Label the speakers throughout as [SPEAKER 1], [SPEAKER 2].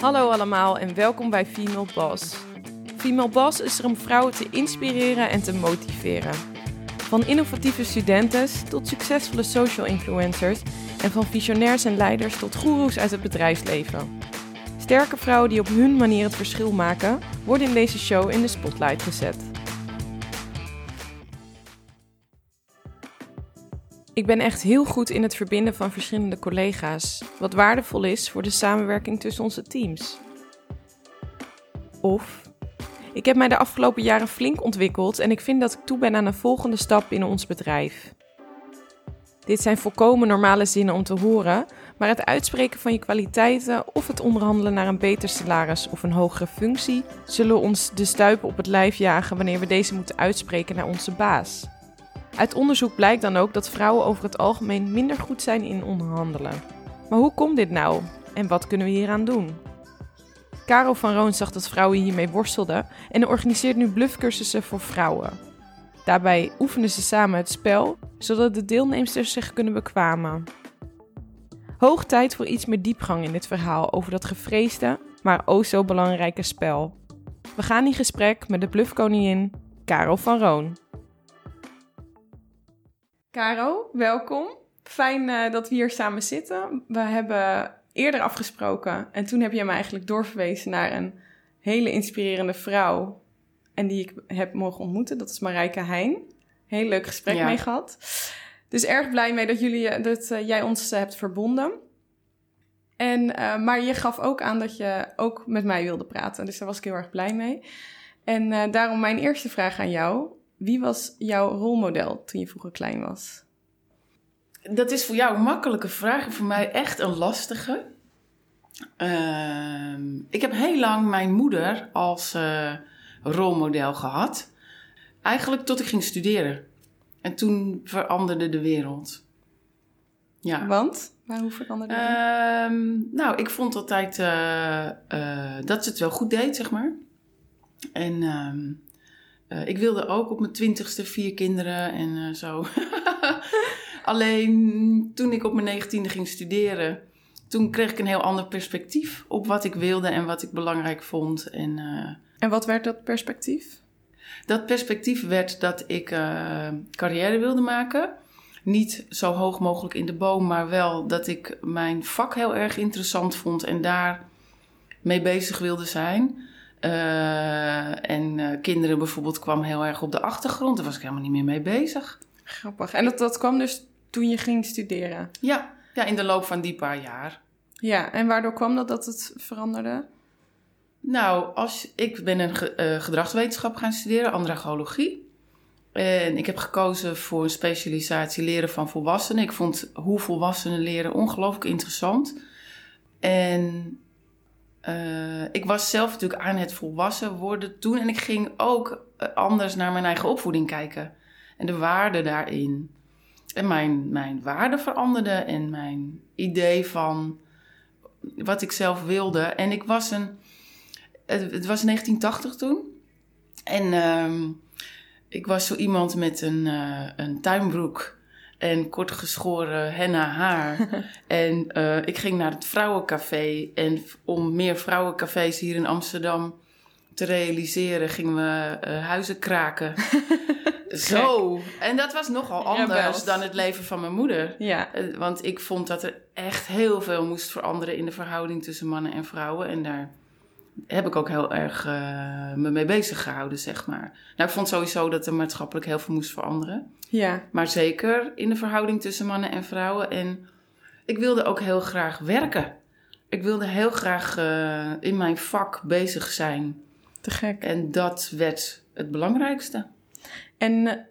[SPEAKER 1] Hallo allemaal en welkom bij Female Boss. Female Boss is er om vrouwen te inspireren en te motiveren. Van innovatieve studenten tot succesvolle social influencers en van visionairs en leiders tot goeroes uit het bedrijfsleven. Sterke vrouwen die op hun manier het verschil maken, worden in deze show in de spotlight gezet. Ik ben echt heel goed in het verbinden van verschillende collega's, wat waardevol is voor de samenwerking tussen onze teams. Of ik heb mij de afgelopen jaren flink ontwikkeld en ik vind dat ik toe ben aan een volgende stap in ons bedrijf. Dit zijn volkomen normale zinnen om te horen, maar het uitspreken van je kwaliteiten of het onderhandelen naar een beter salaris of een hogere functie zullen ons de stuipen op het lijf jagen wanneer we deze moeten uitspreken naar onze baas. Uit onderzoek blijkt dan ook dat vrouwen over het algemeen minder goed zijn in onderhandelen. Maar hoe komt dit nou en wat kunnen we hieraan doen? Karel van Roon zag dat vrouwen hiermee worstelden en organiseert nu bluffcursussen voor vrouwen. Daarbij oefenen ze samen het spel, zodat de deelnemsters zich kunnen bekwamen. Hoog tijd voor iets meer diepgang in dit verhaal over dat gevreesde, maar o zo belangrijke spel. We gaan in gesprek met de bluffkoningin Karel van Roon. Caro, welkom. Fijn uh, dat we hier samen zitten. We hebben eerder afgesproken en toen heb je me eigenlijk doorverwezen naar een hele inspirerende vrouw. En die ik heb mogen ontmoeten. Dat is Marijke Heijn. Heel leuk gesprek mee gehad. Dus erg blij mee dat, jullie, dat uh, jij ons uh, hebt verbonden. En, uh, maar je gaf ook aan dat je ook met mij wilde praten. Dus daar was ik heel erg blij mee. En daarom mijn eerste vraag aan jou. Wie was jouw rolmodel toen je vroeger klein was?
[SPEAKER 2] Dat is voor jou een makkelijke vraag voor mij echt een lastige. Uh, ik heb heel lang mijn moeder als uh, rolmodel gehad. Eigenlijk tot ik ging studeren. En toen veranderde de wereld.
[SPEAKER 1] Ja. Want? Maar hoe veranderde
[SPEAKER 2] die? Uh, nou, ik vond altijd uh, dat ze het wel goed deed, zeg maar. En ehm, uh, ik wilde ook op mijn twintigste vier kinderen en uh, zo. Alleen toen ik op mijn negentiende ging studeren, toen kreeg ik een heel ander perspectief op wat ik wilde en wat ik belangrijk vond. En, uh,
[SPEAKER 1] en wat werd dat perspectief?
[SPEAKER 2] Dat perspectief werd dat ik carrière wilde maken. Niet zo hoog mogelijk in de boom, maar wel dat ik mijn vak heel erg interessant vond en daar mee bezig wilde zijn. Uh, en uh, kinderen bijvoorbeeld kwam heel erg op de achtergrond. Daar was ik helemaal niet meer mee bezig.
[SPEAKER 1] Grappig. En dat, dat kwam dus toen je ging studeren?
[SPEAKER 2] Ja, ja, in de loop van die paar jaar.
[SPEAKER 1] Ja, en waardoor kwam dat dat het veranderde?
[SPEAKER 2] Nou, als, ik ben een ge, uh, gedragswetenschap gaan studeren, andragologie. En ik heb gekozen voor een specialisatie leren van volwassenen. Ik vond hoe volwassenen leren ongelooflijk interessant. En uh, ik was zelf natuurlijk aan het volwassen worden toen. En ik ging ook uh, anders naar mijn eigen opvoeding kijken. En de waarde daarin. En mijn, mijn waarde veranderde en mijn idee van wat ik zelf wilde. En ik was een. Het, was 1980 toen. En uh, ik was zo iemand met een, uh, een tuinbroek en kortgeschoren henna haar. en uh, ik ging naar het vrouwencafé. En om meer vrouwencafés hier in Amsterdam te realiseren, gingen we uh, huizen kraken. Zo. En dat was nogal anders dan het leven van mijn moeder.
[SPEAKER 1] Ja.
[SPEAKER 2] Uh, want ik vond dat er echt heel veel moest veranderen in de verhouding tussen mannen en vrouwen. En daar heb ik ook heel erg uh, me mee bezig gehouden, zeg maar. Nou, ik vond sowieso dat er maatschappelijk heel veel moest veranderen.
[SPEAKER 1] Ja.
[SPEAKER 2] Maar zeker in de verhouding tussen mannen en vrouwen. En ik wilde ook heel graag werken. Ik wilde heel graag uh, in mijn vak bezig zijn.
[SPEAKER 1] Te gek.
[SPEAKER 2] En dat werd het belangrijkste.
[SPEAKER 1] En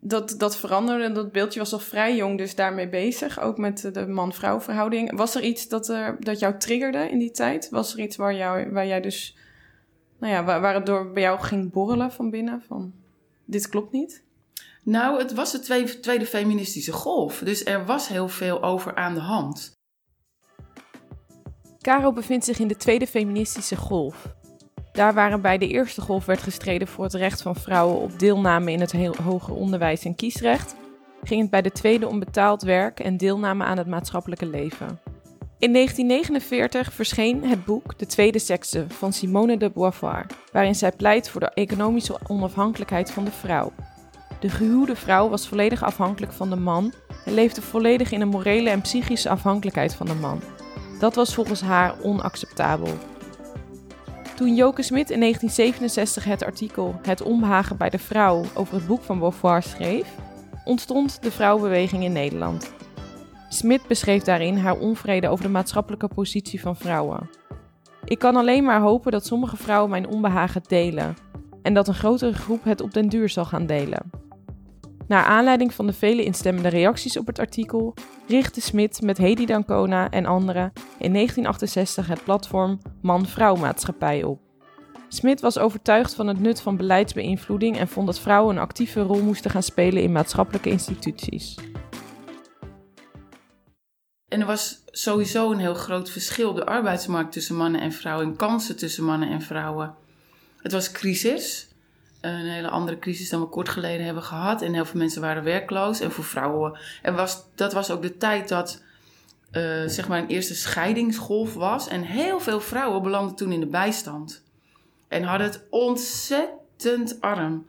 [SPEAKER 1] dat, dat veranderde, dat beeldje was al vrij jong dus daarmee bezig. Ook met de man-vrouw verhouding. Was er iets dat, er, dat jou triggerde in die tijd? Was er iets waar, jou, waar jij dus... Nou ja, waar, waar het door bij jou ging borrelen van binnen? Van, dit klopt niet?
[SPEAKER 2] Nou, het was de tweede, tweede feministische golf. Dus er was heel veel over aan de hand.
[SPEAKER 1] Caro bevindt zich in de tweede feministische golf. Daar waar bij de eerste golf werd gestreden voor het recht van vrouwen op deelname in het hoger onderwijs en kiesrecht, ging het bij de tweede om betaald werk en deelname aan het maatschappelijke leven. In 1949 verscheen het boek De Tweede Sekse van Simone de Beauvoir, waarin zij pleit voor de economische onafhankelijkheid van de vrouw. De gehuwde vrouw was volledig afhankelijk van de man en leefde volledig in een morele en psychische afhankelijkheid van de man. Dat was volgens haar onacceptabel. Toen Joke Smit in 1967 het artikel Het onbehagen bij de vrouw over het boek van Beauvoir schreef, ontstond de vrouwenbeweging in Nederland. Smit beschreef daarin haar onvrede over de maatschappelijke positie van vrouwen. Ik kan alleen maar hopen dat sommige vrouwen mijn onbehagen delen en dat een grotere groep het op den duur zal gaan delen. Naar aanleiding van de vele instemmende reacties op het artikel richtte Smit met Hedy Dancona en anderen in 1968 het platform Man-Vrouw Maatschappij op. Smit was overtuigd van het nut van beleidsbeïnvloeding en vond dat vrouwen een actieve rol moesten gaan spelen in maatschappelijke instituties.
[SPEAKER 2] En er was sowieso een heel groot verschil op de arbeidsmarkt tussen mannen en vrouwen en kansen tussen mannen en vrouwen. Het was crisis, een hele andere crisis dan we kort geleden hebben gehad. En heel veel mensen waren werkloos. En voor vrouwen. En was, dat was ook de tijd dat uh, zeg maar een eerste scheidingsgolf was. En heel veel vrouwen belanden toen in de bijstand. En hadden het ontzettend arm.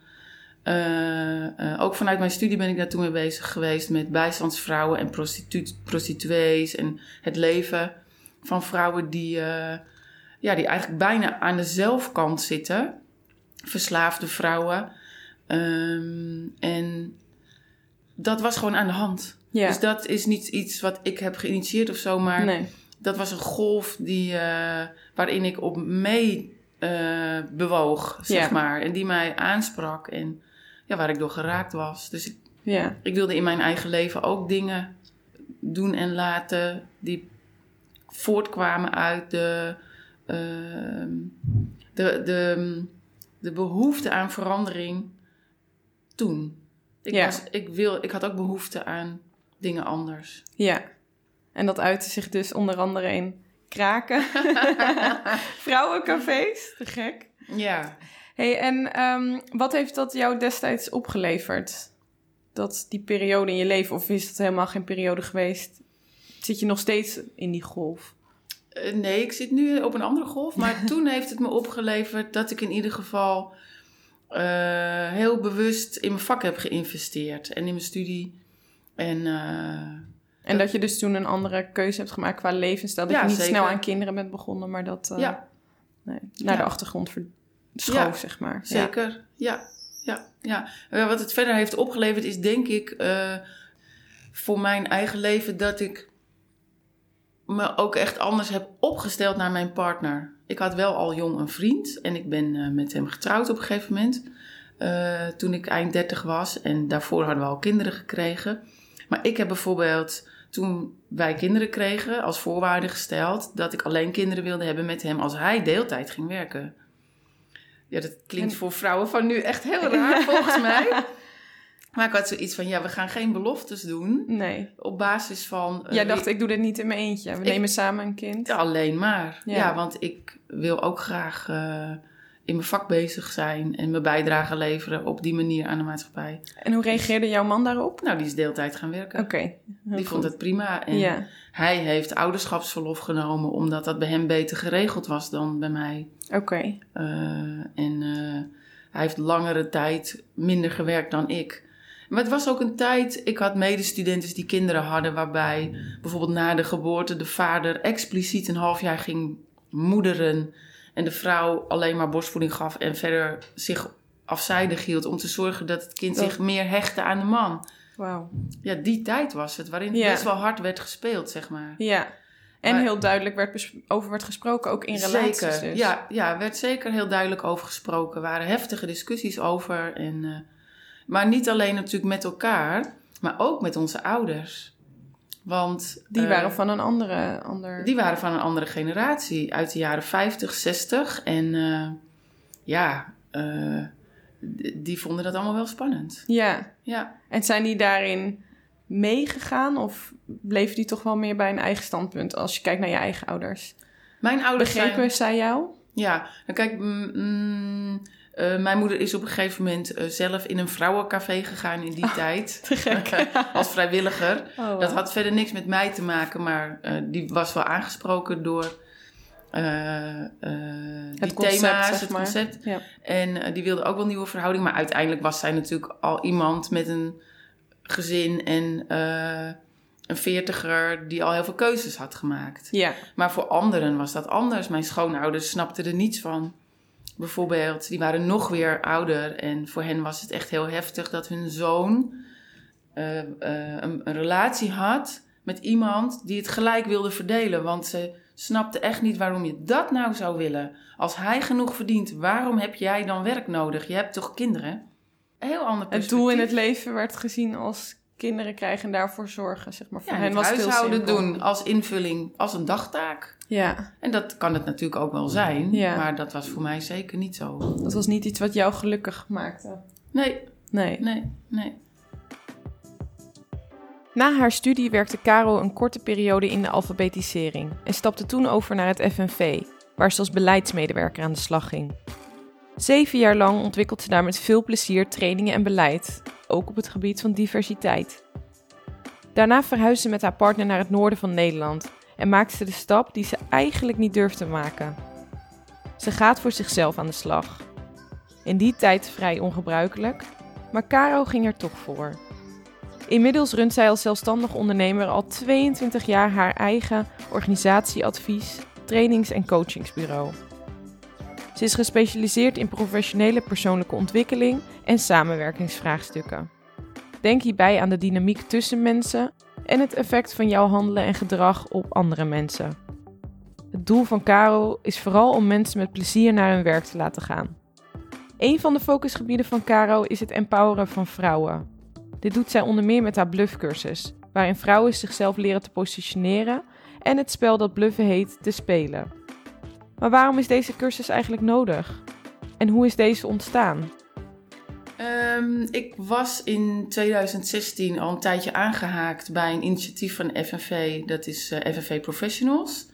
[SPEAKER 2] Uh, uh, ook vanuit mijn studie ben ik daar toen mee bezig geweest met bijstandsvrouwen en prostitu prostituees en het leven van vrouwen die, ja, die eigenlijk bijna aan de zelfkant zitten verslaafde vrouwen. Ehm, en dat was gewoon aan de hand. Dus dat is niet iets wat ik heb geïnitieerd of zo, maar nee. dat was een golf die, uh, waarin ik op mee uh, bewoog, zeg maar. En die mij aansprak en ja, waar ik door geraakt was. Dus ik, ja. ik wilde in mijn eigen leven ook dingen doen en laten die voortkwamen uit de, uh, de, de de behoefte aan verandering toen. Ik, ja. was, ik, wil, ik had ook behoefte aan dingen anders.
[SPEAKER 1] Ja, en dat uitte zich dus onder andere in kraken, vrouwencafés, te gek.
[SPEAKER 2] Ja.
[SPEAKER 1] hey, en um, wat heeft dat jou destijds opgeleverd? Dat die periode in je leven, of is dat helemaal geen periode geweest? Zit je nog steeds in die golf?
[SPEAKER 2] Eh, nee, ik zit nu op een andere golf. Maar toen heeft het me opgeleverd dat ik in ieder geval uh, heel bewust in mijn vak heb geïnvesteerd. En in mijn studie. En, uh,
[SPEAKER 1] en dat, je dus toen een andere keuze hebt gemaakt qua levensstijl. Dat je niet snel aan kinderen bent begonnen, maar dat ja. nee, naar de achtergrond verschoof, zeg maar.
[SPEAKER 2] Zeker, ja. ja. ja, ja. Wat het verder heeft opgeleverd is denk ik voor mijn eigen leven dat ik me ook echt anders heb opgesteld naar mijn partner. Ik had wel al jong een vriend en ik ben uh, met hem getrouwd op een gegeven moment. Uh, toen ik eind 30 was en daarvoor hadden we al kinderen gekregen. Maar ik heb bijvoorbeeld toen wij kinderen kregen als voorwaarde gesteld dat ik alleen kinderen wilde hebben met hem als hij deeltijd ging werken. Ja, dat klinkt voor vrouwen van nu echt heel raar volgens mij. Maar ik had zoiets van, ja, we gaan geen beloftes doen.
[SPEAKER 1] Nee.
[SPEAKER 2] Op basis van...
[SPEAKER 1] Uh, Jij dacht, ik doe dit niet in mijn eentje. We nemen samen een kind.
[SPEAKER 2] Alleen maar. Ja. want ik wil ook graag uh, in mijn vak bezig zijn... en mijn bijdrage leveren op die manier aan de maatschappij.
[SPEAKER 1] En hoe reageerde jouw man daarop?
[SPEAKER 2] Nou, die is deeltijd gaan werken.
[SPEAKER 1] Oké.
[SPEAKER 2] die vond het prima. En ja. hij heeft ouderschapsverlof genomen... omdat dat bij hem beter geregeld was dan bij mij.
[SPEAKER 1] Oké.
[SPEAKER 2] Uh, en hij heeft langere tijd minder gewerkt dan ik... Maar het was ook een tijd, ik had medestudenten die kinderen hadden, waarbij bijvoorbeeld na de geboorte de vader expliciet een half jaar ging moederen en de vrouw alleen maar borstvoeding gaf en verder zich afzijdig hield om te zorgen dat het kind zich meer hechtte aan de man.
[SPEAKER 1] Wauw.
[SPEAKER 2] Ja, die tijd was het, waarin best wel hard werd gespeeld, zeg maar.
[SPEAKER 1] Ja. En heel duidelijk werd over werd gesproken, ook in relaties.
[SPEAKER 2] Zeker,
[SPEAKER 1] dus.
[SPEAKER 2] ja, ja, werd zeker heel duidelijk over gesproken. Er waren heftige discussies over. En, uh, maar niet alleen natuurlijk met elkaar, maar ook met onze ouders. Want,
[SPEAKER 1] die uh, waren van een andere, ander...
[SPEAKER 2] Die waren van een andere generatie, uit de jaren 50, 60. En uh, ja, uh, die vonden dat allemaal wel spannend.
[SPEAKER 1] Ja.
[SPEAKER 2] ja.
[SPEAKER 1] En zijn die daarin meegegaan of bleven die toch wel meer bij een eigen standpunt als je kijkt naar je eigen ouders?
[SPEAKER 2] Mijn ouders
[SPEAKER 1] Begrepen
[SPEAKER 2] zijn...
[SPEAKER 1] zij jou?
[SPEAKER 2] Ja, dan kijk, mm, Eh, mijn moeder is op een gegeven moment eh, zelf in een vrouwencafé gegaan in die
[SPEAKER 1] Oh,
[SPEAKER 2] tijd.
[SPEAKER 1] Te gek.
[SPEAKER 2] als vrijwilliger.
[SPEAKER 1] Oh,
[SPEAKER 2] Dat had verder niks met mij te maken, maar eh, die was wel aangesproken door die
[SPEAKER 1] concept,
[SPEAKER 2] thema's,
[SPEAKER 1] zeg
[SPEAKER 2] het
[SPEAKER 1] maar.
[SPEAKER 2] concept.
[SPEAKER 1] Ja.
[SPEAKER 2] En die wilde ook wel nieuwe verhouding, maar uiteindelijk was zij natuurlijk al iemand met een gezin en een veertiger die al heel veel keuzes had gemaakt.
[SPEAKER 1] Ja.
[SPEAKER 2] Maar voor anderen was dat anders. Mijn schoonouders snapten er niets van. Bijvoorbeeld, die waren nog weer ouder. En voor hen was het echt heel heftig dat hun zoon eh, eh, een, een relatie had met iemand die het gelijk wilde verdelen. Want ze snapten echt niet waarom je dat nou zou willen. Als hij genoeg verdient, waarom heb jij dan werk nodig? Je hebt toch kinderen? Een heel ander
[SPEAKER 1] Het
[SPEAKER 2] perspectief.
[SPEAKER 1] doel in het leven werd gezien als kinderen krijgen en daarvoor zorgen, zeg maar. Voor
[SPEAKER 2] Ja,
[SPEAKER 1] hen was
[SPEAKER 2] huishouden doen als invulling, als een dagtaak.
[SPEAKER 1] Ja,
[SPEAKER 2] En dat kan het natuurlijk ook wel zijn,
[SPEAKER 1] Ja.
[SPEAKER 2] maar dat was voor mij zeker niet zo.
[SPEAKER 1] dat was niet iets wat jou gelukkig maakte.
[SPEAKER 2] Nee,
[SPEAKER 1] Nee.
[SPEAKER 2] nee, nee.
[SPEAKER 1] Na haar studie werkte Caro een korte periode in de alfabetisering en stapte toen over naar het FNV, waar ze als beleidsmedewerker aan de slag ging. Zeven jaar lang ontwikkelde ze daar met veel plezier trainingen en beleid, ook op het gebied van diversiteit. Daarna verhuisde ze met haar partner naar het noorden van Nederland en maakte ze de stap die ze eigenlijk niet durfde maken. Ze gaat voor zichzelf aan de slag. In die tijd vrij ongebruikelijk, maar Caro ging er toch voor. Inmiddels runt zij als zelfstandig ondernemer al 22 jaar haar eigen organisatieadvies, trainings- en coachingsbureau. Ze is gespecialiseerd in professionele persoonlijke ontwikkeling en samenwerkingsvraagstukken. Denk hierbij aan de dynamiek tussen mensen en het effect van jouw handelen en gedrag op andere mensen. Het doel van Caro is vooral om mensen met plezier naar hun werk te laten gaan. Een van de focusgebieden van Caro is het empoweren van vrouwen. Dit doet zij onder meer met haar bluffcursus, waarin vrouwen zichzelf leren te positioneren en het spel dat bluffen heet te spelen. Maar waarom is deze cursus eigenlijk nodig? En hoe is deze ontstaan?
[SPEAKER 2] Ehm, ik was in 2016 al een tijdje aangehaakt bij een initiatief van FNV, dat is eh, FNV Professionals.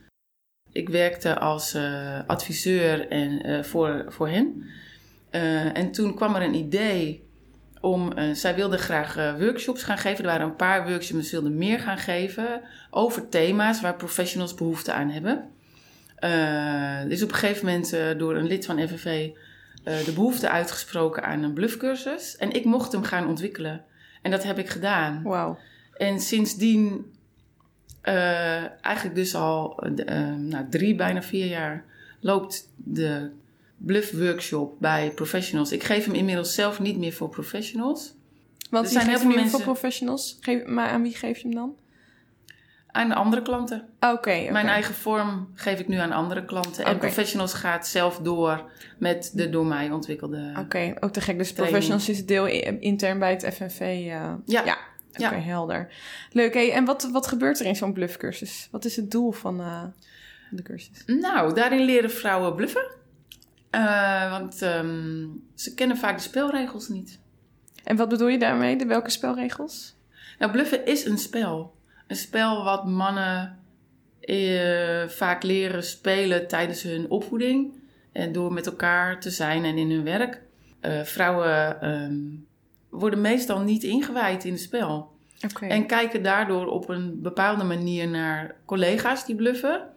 [SPEAKER 2] Ik werkte als eh, adviseur en, eh, voor, voor hen. En toen kwam er een idee om, zij wilden graag workshops gaan geven. Er waren een paar workshops, ze wilden meer gaan geven over thema's waar professionals behoefte aan hebben. Eh, is op een gegeven moment eh, door een lid van FNV eh, de behoefte uitgesproken aan een bluffcursus. En ik mocht hem gaan ontwikkelen. En dat heb ik gedaan.
[SPEAKER 1] Wauw.
[SPEAKER 2] En sindsdien, eigenlijk dus al nou, drie, bijna vier jaar, loopt de bluff workshop bij professionals. Ik geef hem inmiddels zelf niet meer voor professionals.
[SPEAKER 1] Want
[SPEAKER 2] Er zijn heel veel
[SPEAKER 1] voor professionals. Geef, maar aan wie geef je hem dan?
[SPEAKER 2] Aan andere klanten.
[SPEAKER 1] Oké.
[SPEAKER 2] Mijn eigen vorm geef ik nu aan andere klanten. En professionals gaat zelf door met de door mij ontwikkelde...
[SPEAKER 1] Oké, ook te gek. Dus
[SPEAKER 2] Training.
[SPEAKER 1] professionals is deel intern bij het FNV. eh,
[SPEAKER 2] Ja.
[SPEAKER 1] ja. Oké,
[SPEAKER 2] Ja.
[SPEAKER 1] helder. Leuk. Hey, en wat, wat gebeurt er in zo'n bluffcursus? Wat is het doel van eh, de cursus?
[SPEAKER 2] Nou, daarin leren vrouwen bluffen. Eh, want ehm, ze kennen vaak de spelregels niet.
[SPEAKER 1] En wat bedoel je daarmee? De welke spelregels?
[SPEAKER 2] Nou, bluffen is een spel. Een spel wat mannen eh, vaak leren spelen tijdens hun opvoeding. En door met elkaar te zijn en in hun werk. Eh, vrouwen ehm, worden meestal niet ingewijd in het spel. En kijken daardoor op een bepaalde manier naar collega's die bluffen.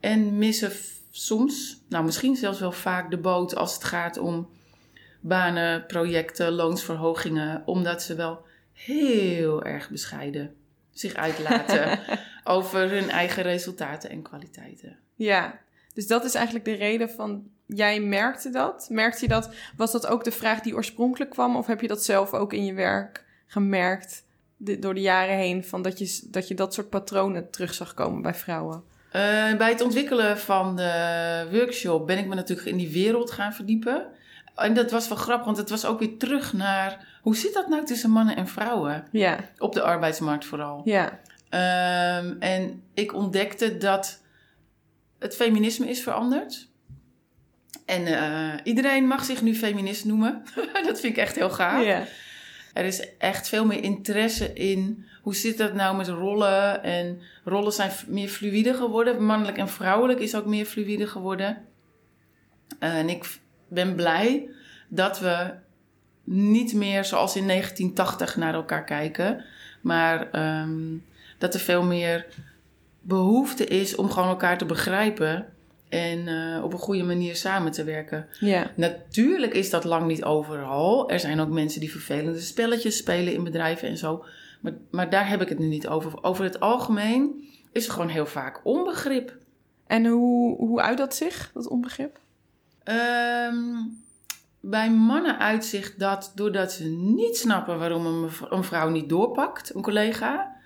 [SPEAKER 2] En missen soms, nou misschien zelfs wel vaak de boot als het gaat om banen, projecten, loonsverhogingen. Omdat ze wel heel erg bescheiden zich uitlaten over hun eigen resultaten en kwaliteiten.
[SPEAKER 1] Ja, dus dat is eigenlijk de reden van... Jij merkte dat? Merkte je dat? Was dat ook de vraag die oorspronkelijk kwam? Of heb je dat zelf ook in je werk gemerkt de- door de jaren heen? Van dat, je, dat je dat soort patronen terug zag komen bij vrouwen?
[SPEAKER 2] Eh, bij het ontwikkelen van de workshop ben ik me natuurlijk in die wereld gaan verdiepen. En dat was wel grappig, want het was ook weer terug naar hoe zit dat nou tussen mannen en vrouwen?
[SPEAKER 1] Ja,
[SPEAKER 2] Op de arbeidsmarkt vooral.
[SPEAKER 1] ja,
[SPEAKER 2] Ehm, en ik ontdekte dat het feminisme is veranderd. En eh, iedereen mag zich nu feminist noemen. dat vind ik echt heel gaaf.
[SPEAKER 1] ja.
[SPEAKER 2] Er is echt veel meer interesse in hoe zit dat nou met rollen. En rollen zijn meer fluïde geworden. Mannelijk en vrouwelijk is ook meer fluïde geworden. Eh, en ik ben blij dat we niet meer zoals in 1980 naar elkaar kijken, maar ehm, dat er veel meer behoefte is om gewoon elkaar te begrijpen en eh, op een goede manier samen te werken.
[SPEAKER 1] Ja.
[SPEAKER 2] Natuurlijk is dat lang niet overal. Er zijn ook mensen die vervelende spelletjes spelen in bedrijven en zo. Maar, maar daar heb ik het nu niet over. Over het algemeen is er gewoon heel vaak onbegrip.
[SPEAKER 1] En hoe, hoe uit dat zich, dat onbegrip?
[SPEAKER 2] Ehm, bij mannen uitzicht dat doordat ze niet snappen waarom een, een vrouw niet doorpakt, een collega.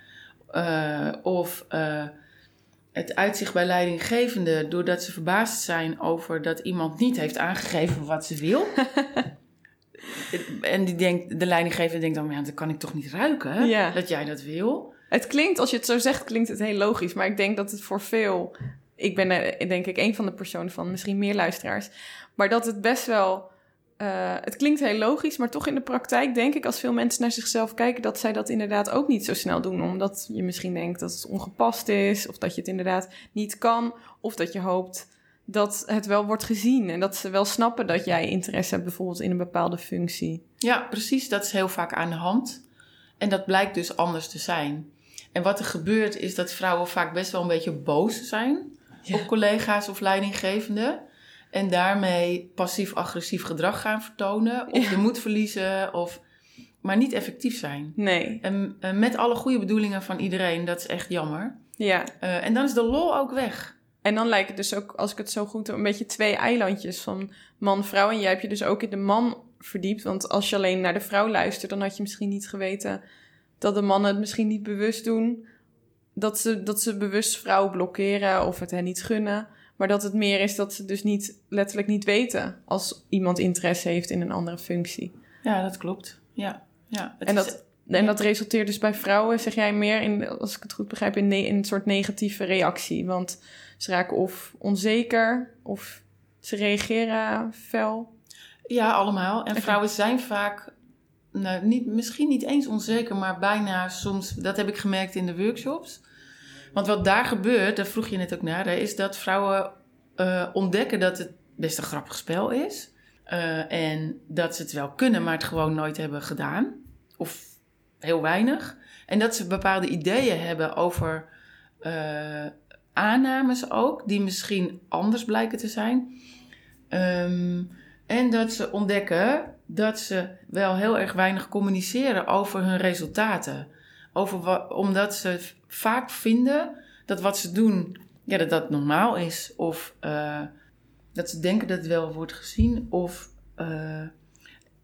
[SPEAKER 2] eh, of eh, het uitzicht bij leidinggevenden doordat ze verbaasd zijn over dat iemand niet heeft aangegeven wat ze wil. en die denkt, de leidinggevende denkt dan, ja, dat kan ik toch niet ruiken
[SPEAKER 1] Ja.
[SPEAKER 2] dat jij dat wil.
[SPEAKER 1] Het klinkt, als je het zo zegt, klinkt het heel logisch. Maar ik denk dat het voor veel... Ik ben er, denk ik een van de personen van, misschien meer luisteraars. Maar dat het best wel... eh, het klinkt heel logisch, maar toch in de praktijk denk ik... als veel mensen naar zichzelf kijken... dat zij dat inderdaad ook niet zo snel doen. Omdat je misschien denkt dat het ongepast is... of dat je het inderdaad niet kan... of dat je hoopt dat het wel wordt gezien... en dat ze wel snappen dat jij interesse hebt... bijvoorbeeld in een bepaalde functie.
[SPEAKER 2] Ja, precies. Dat is heel vaak aan de hand. En dat blijkt dus anders te zijn. En wat er gebeurt is dat vrouwen vaak best wel een beetje boos zijn
[SPEAKER 1] Ja.
[SPEAKER 2] op collega's of leidinggevenden. En daarmee passief-agressief gedrag gaan vertonen. Of
[SPEAKER 1] Ja.
[SPEAKER 2] de moed verliezen. Of, maar niet effectief zijn.
[SPEAKER 1] Nee,
[SPEAKER 2] En, en met alle goede bedoelingen van iedereen, dat is echt jammer.
[SPEAKER 1] ja.
[SPEAKER 2] Eh, en dan is de lol ook weg.
[SPEAKER 1] En dan lijkt het dus ook, als ik het zo goed heb, een beetje twee eilandjes van man-vrouw. En jij hebt je dus ook in de man verdiept. Want als je alleen naar de vrouw luistert, dan had je misschien niet geweten dat de mannen het misschien niet bewust doen. Dat ze, dat ze bewust vrouwen blokkeren of het hen niet gunnen. Maar dat het meer is dat ze dus niet, letterlijk niet weten als iemand interesse heeft in een andere functie.
[SPEAKER 2] Ja, dat klopt. Ja, ja. Het
[SPEAKER 1] En
[SPEAKER 2] is-
[SPEAKER 1] dat, en dat resulteert dus bij vrouwen, zeg jij meer in, als ik het goed begrijp, in, ne- in een soort negatieve reactie. Want ze raken of onzeker of ze reageren fel.
[SPEAKER 2] Ja, allemaal. En vrouwen zijn vaak, nou, niet, misschien niet eens onzeker, maar bijna soms, dat heb ik gemerkt in de workshops. Want wat daar gebeurt, daar vroeg je net ook naar, is dat vrouwen eh, ontdekken dat het best een grappig spel is. Eh, en dat ze het wel kunnen, maar het gewoon nooit hebben gedaan. Of heel weinig. En dat ze bepaalde ideeën hebben over eh, aannames ook, die misschien anders blijken te zijn. Ehm, en dat ze ontdekken dat ze wel heel erg weinig communiceren over hun resultaten. Over omdat ze vaak vinden dat wat ze doen, ja, dat dat normaal is. Of eh, dat ze denken dat het wel wordt gezien. Of eh,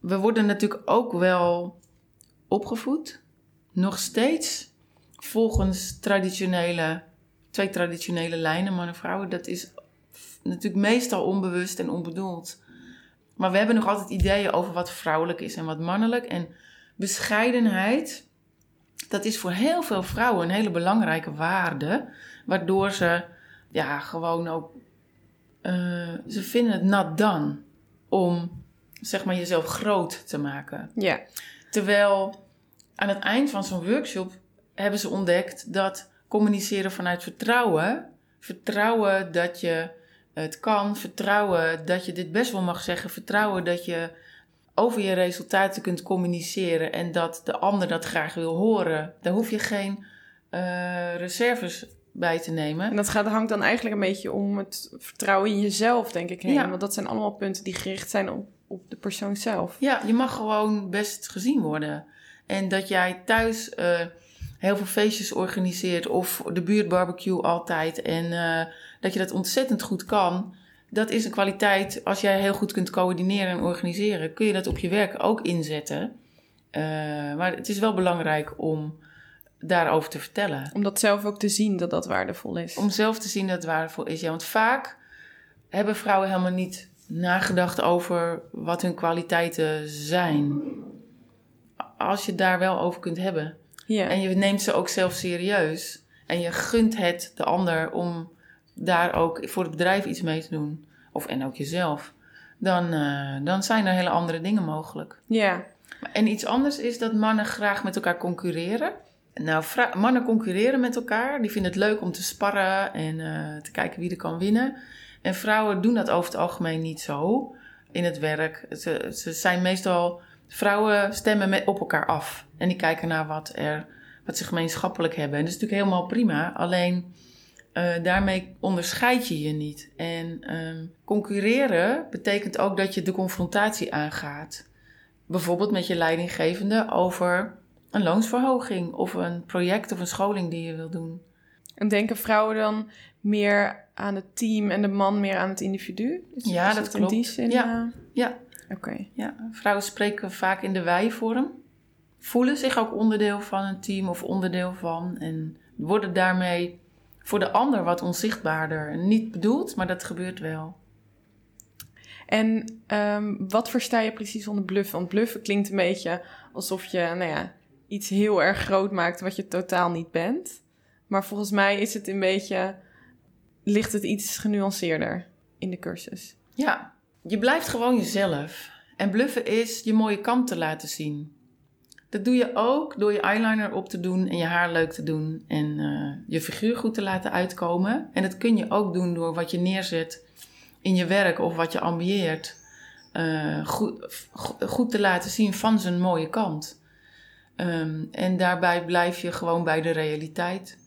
[SPEAKER 2] we worden natuurlijk ook wel opgevoed. Nog steeds volgens traditionele, twee traditionele lijnen, mannen en vrouwen. Dat is natuurlijk meestal onbewust en onbedoeld. Maar we hebben nog altijd ideeën over wat vrouwelijk is en wat mannelijk. En bescheidenheid, dat is voor heel veel vrouwen een hele belangrijke waarde. Waardoor ze ja, gewoon ook. eh, ze vinden het not done om zeg maar jezelf groot te maken.
[SPEAKER 1] Ja,
[SPEAKER 2] Terwijl aan het eind van zo'n workshop hebben ze ontdekt dat communiceren vanuit vertrouwen, vertrouwen dat je het kan, vertrouwen dat je dit best wel mag zeggen, vertrouwen dat je over je resultaten kunt communiceren en dat de ander dat graag wil horen, daar hoef je geen eh, reserves bij te nemen.
[SPEAKER 1] en dat gaat, hangt dan eigenlijk een beetje om het vertrouwen in jezelf, denk ik. Heen.
[SPEAKER 2] Ja.
[SPEAKER 1] Want dat zijn allemaal punten die gericht zijn op, op de persoon zelf.
[SPEAKER 2] Ja, je mag gewoon best gezien worden. En dat jij thuis eh, heel veel feestjes organiseert of de buurtbarbecue altijd en eh, dat je dat ontzettend goed kan. Dat is een kwaliteit. Als jij heel goed kunt coördineren en organiseren, kun je dat op je werk ook inzetten. Eh, maar het is wel belangrijk om daarover te vertellen.
[SPEAKER 1] Om dat zelf ook te zien dat dat waardevol is.
[SPEAKER 2] Om zelf te zien dat het waardevol is. Ja, want vaak hebben vrouwen helemaal niet nagedacht over wat hun kwaliteiten zijn. Als je daar wel over kunt hebben.
[SPEAKER 1] ja.
[SPEAKER 2] En je neemt ze ook zelf serieus. En je gunt het de ander om daar ook voor het bedrijf iets mee te doen. Of, en ook jezelf. Dan, eh, dan zijn er hele andere dingen mogelijk.
[SPEAKER 1] ja.
[SPEAKER 2] En iets anders is dat mannen graag met elkaar concurreren. Nou, mannen concurreren met elkaar. Die vinden het leuk om te sparren en eh, te kijken wie er kan winnen. En vrouwen doen dat over het algemeen niet zo. in het werk. Ze, ze zijn meestal, vrouwen stemmen met, op elkaar af. En die kijken naar wat, er, wat ze gemeenschappelijk hebben. En dat is natuurlijk helemaal prima. Alleen uh, daarmee onderscheid je je niet. En um, concurreren betekent ook dat je de confrontatie aangaat. Bijvoorbeeld met je leidinggevende over een loonsverhoging of een project of een scholing die je wil doen.
[SPEAKER 1] En denken vrouwen dan meer aan het team en de man meer aan het individu?
[SPEAKER 2] ja, dat klopt.
[SPEAKER 1] In die zin,
[SPEAKER 2] ja.
[SPEAKER 1] Uh...
[SPEAKER 2] ja.
[SPEAKER 1] Oké.
[SPEAKER 2] Ja, vrouwen spreken vaak in de wij-vorm. Voelen zich ook onderdeel van een team of onderdeel van. En worden daarmee voor de ander wat onzichtbaarder. Niet bedoeld, maar dat gebeurt wel.
[SPEAKER 1] En um, wat versta je precies onder bluffen? Want bluffen klinkt een beetje alsof je nou ja, iets heel erg groot maakt wat je totaal niet bent. Maar volgens mij is het een beetje, ligt het iets genuanceerder in de cursus.
[SPEAKER 2] Ja, je blijft gewoon jezelf. En bluffen is je mooie kant te laten zien. Dat doe je ook door je eyeliner op te doen en je haar leuk te doen en uh, je figuur goed te laten uitkomen. En dat kun je ook doen door wat je neerzet in je werk of wat je ambieert. Uh, goed, goed, te laten zien van zijn mooie kant. Um, en daarbij blijf je gewoon bij de realiteit.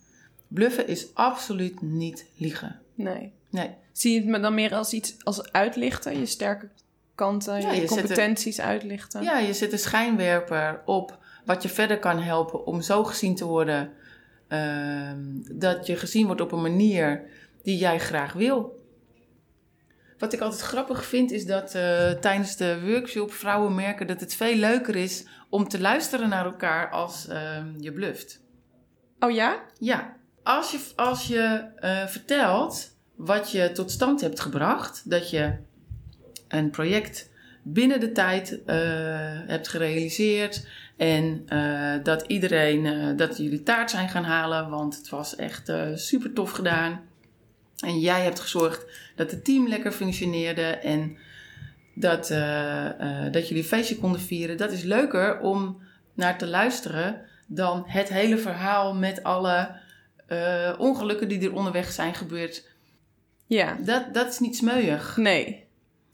[SPEAKER 2] Bluffen is absoluut niet liegen.
[SPEAKER 1] Nee.
[SPEAKER 2] Nee.
[SPEAKER 1] Zie je het dan meer als iets als uitlichten, je sterke kanten, ja, je, je competenties uitlichten?
[SPEAKER 2] Ja, je zet een schijnwerper op wat je verder kan helpen om zo gezien te worden uh, dat je gezien wordt op een manier die jij graag wil. Wat ik altijd grappig vind is dat uh, tijdens de workshop vrouwen merken dat het veel leuker is om te luisteren naar elkaar als uh, je bluft.
[SPEAKER 1] Oh ja?
[SPEAKER 2] Ja. Als je, als je uh, vertelt wat je tot stand hebt gebracht, dat je een project binnen de tijd uh, hebt gerealiseerd. En uh, dat iedereen, uh, dat jullie taart zijn gaan halen, want het was echt super tof gedaan. En jij hebt gezorgd dat het team lekker functioneerde en dat, dat jullie een feestje konden vieren. Dat is leuker om naar te luisteren dan het hele verhaal met alle ongelukken die er onderweg zijn gebeurd.
[SPEAKER 1] Ja.
[SPEAKER 2] Dat, dat is niet smeuig.
[SPEAKER 1] Nee.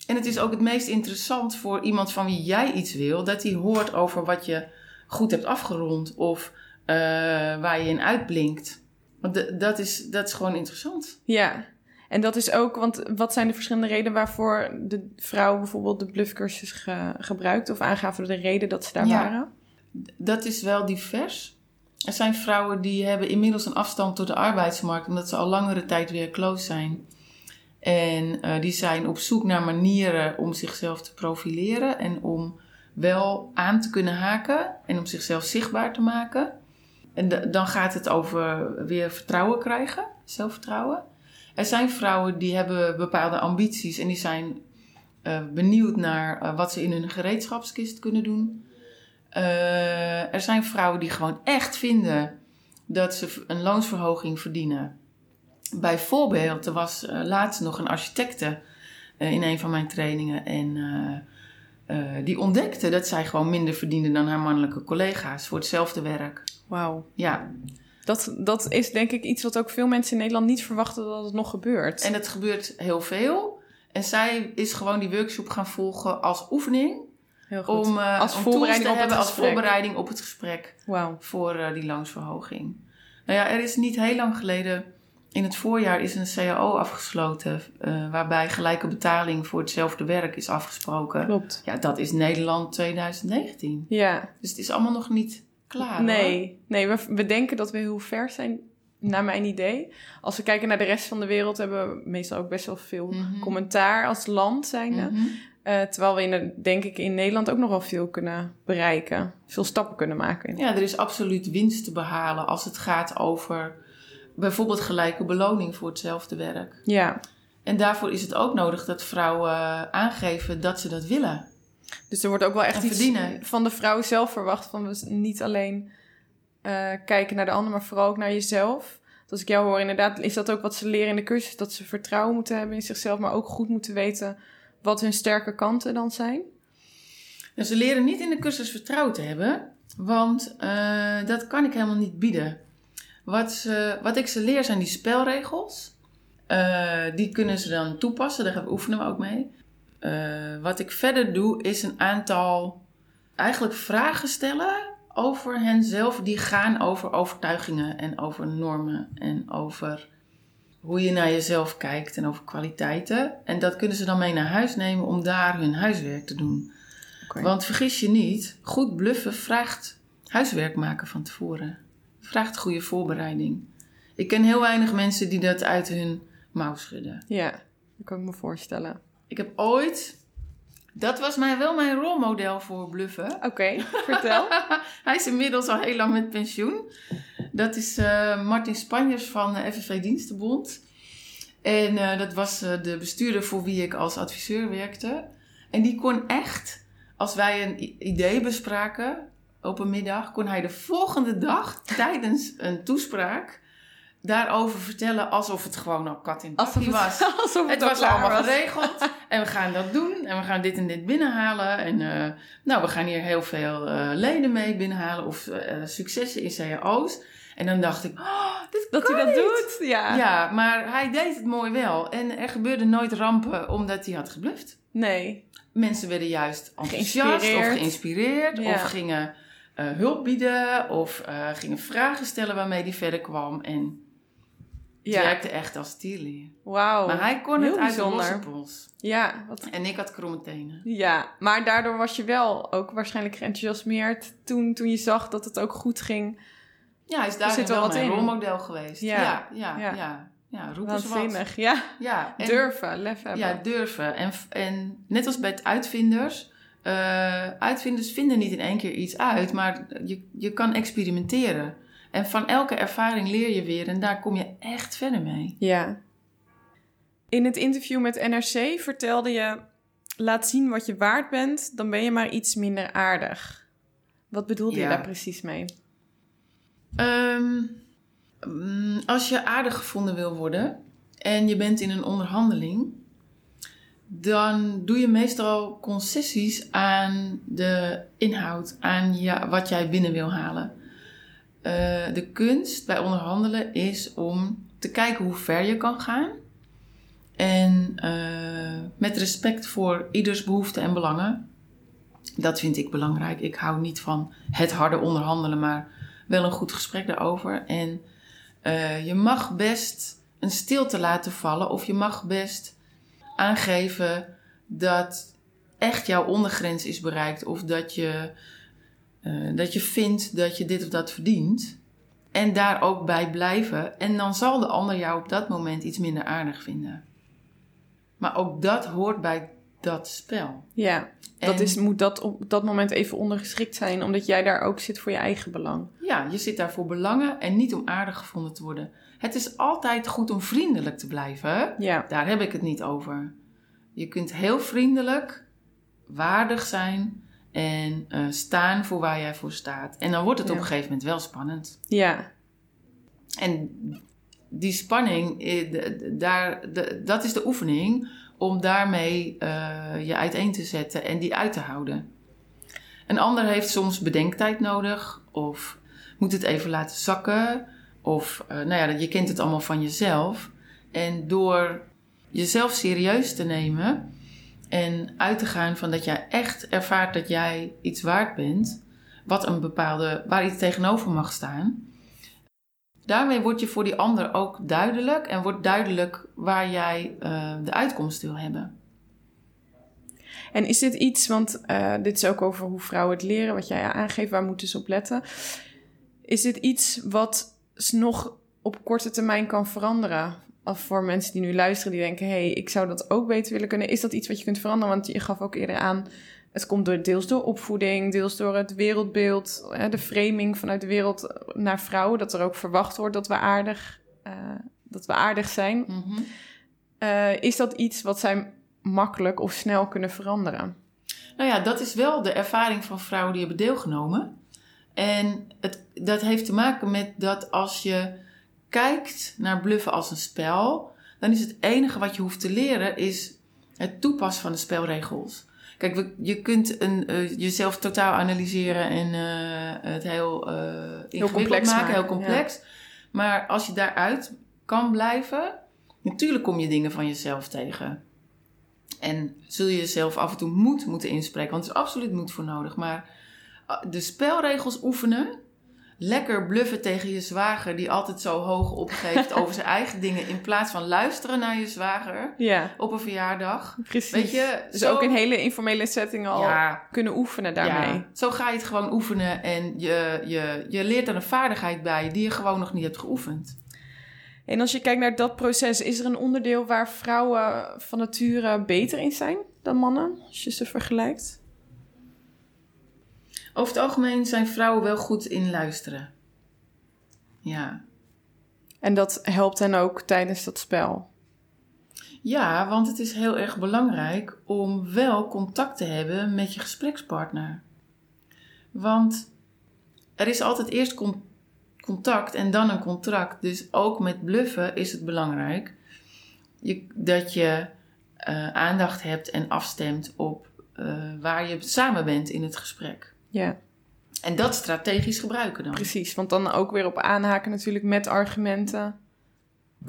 [SPEAKER 2] En het is ook het meest interessant voor iemand van wie jij iets wil, dat hij hoort over wat je goed hebt afgerond of uh, waar je in uitblinkt. Want dat is, dat is gewoon interessant.
[SPEAKER 1] Ja, en dat is ook, want wat zijn de verschillende redenen waarvoor de vrouw bijvoorbeeld de bluffcursus ge, gebruikt of aangaven de reden dat ze daar
[SPEAKER 2] ja,
[SPEAKER 1] waren?
[SPEAKER 2] Dat is wel divers. Er zijn vrouwen die hebben inmiddels een afstand tot de arbeidsmarkt omdat ze al langere tijd weer close zijn. En uh, die zijn op zoek naar manieren om zichzelf te profileren en om wel aan te kunnen haken en om zichzelf zichtbaar te maken. En dan gaat het over weer vertrouwen krijgen, zelfvertrouwen. Er zijn vrouwen die hebben bepaalde ambities en die zijn uh, benieuwd naar uh, wat ze in hun gereedschapskist kunnen doen. er zijn vrouwen die gewoon echt vinden dat ze een loonsverhoging verdienen. Bijvoorbeeld, er was uh, laatst nog een architecte uh, in een van mijn trainingen. En uh, die ontdekte dat zij gewoon minder verdiende dan haar mannelijke collega's voor hetzelfde werk.
[SPEAKER 1] Wauw.
[SPEAKER 2] Ja.
[SPEAKER 1] Dat, dat is denk ik iets wat ook veel mensen in Nederland niet verwachten dat het nog gebeurt.
[SPEAKER 2] En het gebeurt heel veel. En zij is gewoon die workshop gaan volgen als oefening.
[SPEAKER 1] Heel goed.
[SPEAKER 2] Om,
[SPEAKER 1] als
[SPEAKER 2] om
[SPEAKER 1] voorbereiding
[SPEAKER 2] te
[SPEAKER 1] op
[SPEAKER 2] hebben
[SPEAKER 1] het
[SPEAKER 2] als voorbereiding op het gesprek. Voor die loonsverhoging. Nou ja, er is niet heel lang geleden in het voorjaar is een CAO afgesloten, uh, waarbij gelijke betaling voor hetzelfde werk is afgesproken.
[SPEAKER 1] Klopt.
[SPEAKER 2] Ja, dat is Nederland 2019.
[SPEAKER 1] Ja.
[SPEAKER 2] Dus het is allemaal nog niet klaar.
[SPEAKER 1] Nee,
[SPEAKER 2] hoor.
[SPEAKER 1] nee we, we denken dat we heel ver zijn, naar mijn idee. Als we kijken naar de rest van de wereld, hebben we meestal ook best wel veel
[SPEAKER 2] Mhm.
[SPEAKER 1] mm -hmm. commentaar als land zijnde.
[SPEAKER 2] Mm -hmm.
[SPEAKER 1] uh, terwijl we in de, denk ik in Nederland ook nog wel veel kunnen bereiken. Veel stappen kunnen maken.
[SPEAKER 2] Ja, er is absoluut winst te behalen als het gaat over bijvoorbeeld gelijke beloning voor hetzelfde werk.
[SPEAKER 1] Ja.
[SPEAKER 2] En daarvoor is het ook nodig dat vrouwen aangeven dat ze dat willen.
[SPEAKER 1] Dus er wordt ook wel echt iets van de vrouw zelf verwacht. Van we niet alleen uh, kijken naar de ander, maar vooral ook naar jezelf. Dus als ik jou hoor, inderdaad, is dat ook wat ze leren in de cursus. Dat ze vertrouwen moeten hebben in zichzelf, maar ook goed moeten weten wat hun sterke kanten dan zijn.
[SPEAKER 2] Ze leren niet in de cursus vertrouwen te hebben, want uh, dat kan ik helemaal niet bieden. Wat, ze, wat ik ze leer zijn die spelregels. Uh, die kunnen ze dan toepassen, daar oefenen we ook mee. Eh, wat ik verder doe, is een aantal eigenlijk vragen stellen over henzelf. Die gaan over overtuigingen en over normen en over hoe je naar jezelf kijkt en over kwaliteiten. En dat kunnen ze dan mee naar huis nemen om daar hun huiswerk te doen. Want vergis je niet, goed bluffen vraagt huiswerk maken van tevoren. Vraagt goede voorbereiding. Ik ken heel weinig mensen die dat uit hun mouw schudden.
[SPEAKER 1] Ja, dat kan ik me voorstellen.
[SPEAKER 2] Ik heb ooit. Dat was mij wel mijn rolmodel voor bluffen.
[SPEAKER 1] Oké, vertel.
[SPEAKER 2] Hij is inmiddels al heel lang met pensioen. Dat is eh, Martin Spanjers van de FNV Dienstenbond. En eh, dat was eh, de bestuurder voor wie ik als adviseur werkte. En die kon echt, als wij een idee bespraken op een middag, kon hij de volgende dag tijdens een toespraak daarover vertellen alsof het gewoon al kat in het was.
[SPEAKER 1] alsof het,
[SPEAKER 2] was allemaal
[SPEAKER 1] was.
[SPEAKER 2] geregeld. En we gaan dat doen. En we gaan dit en dit binnenhalen. En eh, nou, we gaan hier heel veel eh, leden mee binnenhalen. Of eh, successen in cao's. En dan dacht ik, oh, dit
[SPEAKER 1] Dat hij dat
[SPEAKER 2] niet.
[SPEAKER 1] doet? Ja.
[SPEAKER 2] Ja, maar hij deed het mooi wel. En er gebeurde nooit rampen omdat hij had gebluft.
[SPEAKER 1] Nee.
[SPEAKER 2] Mensen werden juist enthousiast
[SPEAKER 1] Geïnspireerd.
[SPEAKER 2] of geïnspireerd.
[SPEAKER 1] Ja.
[SPEAKER 2] Of gingen hulp bieden. Of eh, gingen vragen stellen waarmee hij verder kwam. En het
[SPEAKER 1] Ja.
[SPEAKER 2] werkte echt als tierleer.
[SPEAKER 1] Wauw.
[SPEAKER 2] Maar hij kon
[SPEAKER 1] Heel
[SPEAKER 2] het uit de
[SPEAKER 1] bijzonder.
[SPEAKER 2] pols.
[SPEAKER 1] Ja, wat
[SPEAKER 2] En ik had kromme tenen.
[SPEAKER 1] Ja, maar daardoor was je wel ook waarschijnlijk geenthousiasmeerd toen, toen je zag dat het ook goed ging.
[SPEAKER 2] Ja, hij is daar wel,
[SPEAKER 1] wel wat
[SPEAKER 2] mijn
[SPEAKER 1] in.
[SPEAKER 2] rolmodel geweest.
[SPEAKER 1] Ja.
[SPEAKER 2] Ja, ja,
[SPEAKER 1] Ja.
[SPEAKER 2] ja. ja. ja wat.
[SPEAKER 1] Ja,
[SPEAKER 2] Ja, en-
[SPEAKER 1] durven, lef hebben.
[SPEAKER 2] Ja, durven. En, en net als bij het uitvinders. Eh, uitvinders vinden niet in één keer iets uit, maar je, je kan experimenteren. En van elke ervaring leer je weer en daar kom je echt verder mee.
[SPEAKER 1] Ja. In het interview met NRC vertelde je... Laat zien wat je waard bent, dan ben je maar iets minder aardig. Wat bedoelde je daar precies mee?
[SPEAKER 2] Ehm, mm, als je aardig gevonden wil worden en je bent in een onderhandeling, dan doe je meestal concessies aan de inhoud, aan wat jij binnen wil halen. Eh, de kunst bij onderhandelen is om te kijken hoe ver je kan gaan. En eh, met respect voor ieders behoeften en belangen. Dat vind ik belangrijk. Ik hou niet van het harde onderhandelen, maar wel een goed gesprek daarover. En eh, je mag best een stilte laten vallen, of je mag best aangeven dat echt jouw ondergrens is bereikt, of dat je, eh, dat je vindt dat je dit of dat verdient. En daar ook bij blijven. En dan zal de ander jou op dat moment iets minder aardig vinden. Maar ook dat hoort bij dat spel.
[SPEAKER 1] Ja, dat
[SPEAKER 2] En-
[SPEAKER 1] is, moet dat op dat moment even ondergeschikt zijn... omdat jij daar ook zit voor je eigen belang.
[SPEAKER 2] Ja, je zit daar voor belangen en niet om aardig gevonden te worden. Het is altijd goed om vriendelijk te blijven.
[SPEAKER 1] Ja,
[SPEAKER 2] Daar heb ik het niet over. Je kunt heel vriendelijk, waardig zijn en eh, staan voor waar jij voor staat. En dan wordt het
[SPEAKER 1] Ja.
[SPEAKER 2] op een gegeven moment wel spannend.
[SPEAKER 1] ja,
[SPEAKER 2] En die spanning, eh, daar, dat is de oefening om daarmee eh, je uiteen te zetten en die uit te houden. Een ander heeft soms bedenktijd nodig of moet het even laten zakken. Of, eh, nou ja, je kent het allemaal van jezelf. En door jezelf serieus te nemen en uit te gaan van dat jij echt ervaart dat jij iets waard bent, wat een bepaalde, waar iets tegenover mag staan. Daarmee word je voor die ander ook duidelijk en wordt duidelijk waar jij eh, de uitkomst wil hebben.
[SPEAKER 1] En is dit iets, want eh, dit is ook over hoe vrouwen het leren, wat jij aangeeft, waar moeten ze op letten. Is dit iets wat nog op korte termijn kan veranderen? Of voor mensen die nu luisteren, die denken: hé, hey, ik zou dat ook beter willen kunnen. Is dat iets wat je kunt veranderen? Want je gaf ook eerder aan, het komt door, deels door opvoeding, deels door het wereldbeeld, hè, de framing vanuit de wereld naar vrouwen, dat er ook verwacht wordt dat we aardig, eh, dat we aardig zijn. Eh, is dat iets wat zij makkelijk of snel kunnen veranderen?
[SPEAKER 2] Nou ja, dat is wel de ervaring van vrouwen die hebben deelgenomen. En het, dat heeft te maken met dat als je kijkt naar bluffen als een spel, dan is het enige wat je hoeft te leren is het toepassen van de spelregels. Kijk, we- je kunt een, eh, jezelf totaal analyseren en eh, het heel, eh ingewikkeld
[SPEAKER 1] complex
[SPEAKER 2] maken,
[SPEAKER 1] maken,
[SPEAKER 2] heel complex. Maar als je daaruit kan blijven, natuurlijk kom je dingen van jezelf tegen. En zul je jezelf af en toe moed moeten inspreken, want er is absoluut moed voor nodig. Maar uh, de spelregels oefenen, lekker bluffen tegen je zwager die altijd zo hoog opgeeft over zijn eigen dingen, in plaats van luisteren naar je zwager
[SPEAKER 1] Ja,
[SPEAKER 2] op een verjaardag.
[SPEAKER 1] precies.
[SPEAKER 2] Weet je,
[SPEAKER 1] dus
[SPEAKER 2] zo-
[SPEAKER 1] ook in hele informele setting al
[SPEAKER 2] Ja.
[SPEAKER 1] kunnen oefenen daarmee.
[SPEAKER 2] Ja, zo ga je het gewoon oefenen en je, je, je leert er een vaardigheid bij die je gewoon nog niet hebt geoefend.
[SPEAKER 1] En als je kijkt naar dat proces, is er een onderdeel waar vrouwen van nature beter in zijn dan mannen? Als je ze vergelijkt.
[SPEAKER 2] Over het algemeen zijn vrouwen wel goed in luisteren. Ja.
[SPEAKER 1] En dat helpt hen ook tijdens dat spel.
[SPEAKER 2] Ja, want het is heel erg belangrijk om wel contact te hebben met je gesprekspartner. Want er is altijd eerst con- contact en dan een contract. Dus ook met bluffen is het belangrijk je, dat je eh, aandacht hebt en afstemt op eh, waar je samen bent in het gesprek.
[SPEAKER 1] Ja,
[SPEAKER 2] En dat strategisch gebruiken dan.
[SPEAKER 1] precies. Want dan ook weer op aanhaken natuurlijk met argumenten.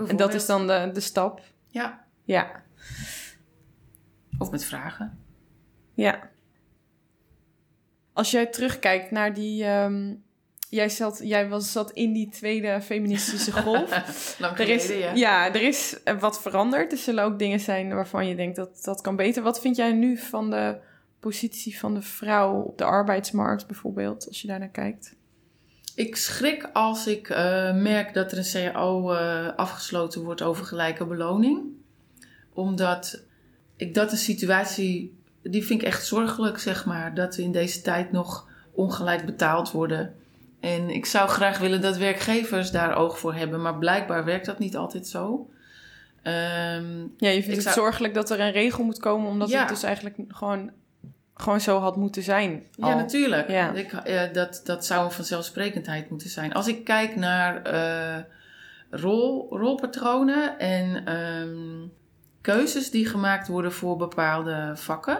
[SPEAKER 1] En dat is dan de, de stap.
[SPEAKER 2] Ja,
[SPEAKER 1] Ja,
[SPEAKER 2] of met vragen.
[SPEAKER 1] ja. Als jij terugkijkt naar die... ehm, jij, zat, jij was, zat in die tweede feministische golf.
[SPEAKER 2] Lang
[SPEAKER 1] Er is,
[SPEAKER 2] geleden, ja.
[SPEAKER 1] ja, er is wat veranderd. Er zullen ook dingen zijn waarvan je denkt dat dat kan beter. Wat vind jij nu van de positie van de vrouw op de arbeidsmarkt bijvoorbeeld, als je daar naar kijkt?
[SPEAKER 2] Ik schrik als ik eh, merk dat er een CAO eh, afgesloten wordt over gelijke beloning. Omdat ik dat een situatie, die vind ik echt zorgelijk, zeg maar. Dat we in deze tijd nog ongelijk betaald worden. En ik zou graag willen dat werkgevers daar oog voor hebben. Maar blijkbaar werkt dat niet altijd zo. Ehm,
[SPEAKER 1] Ja, je vindt het
[SPEAKER 2] zou-
[SPEAKER 1] zorgelijk dat er een regel moet komen, omdat
[SPEAKER 2] Ja.
[SPEAKER 1] het dus eigenlijk gewoon, gewoon zo had moeten zijn.
[SPEAKER 2] Ja, natuurlijk.
[SPEAKER 1] Ja.
[SPEAKER 2] Ik, dat, dat zou een vanzelfsprekendheid moeten zijn. Als ik kijk naar eh, rol, rolpatronen en ehm, keuzes die gemaakt worden voor bepaalde vakken,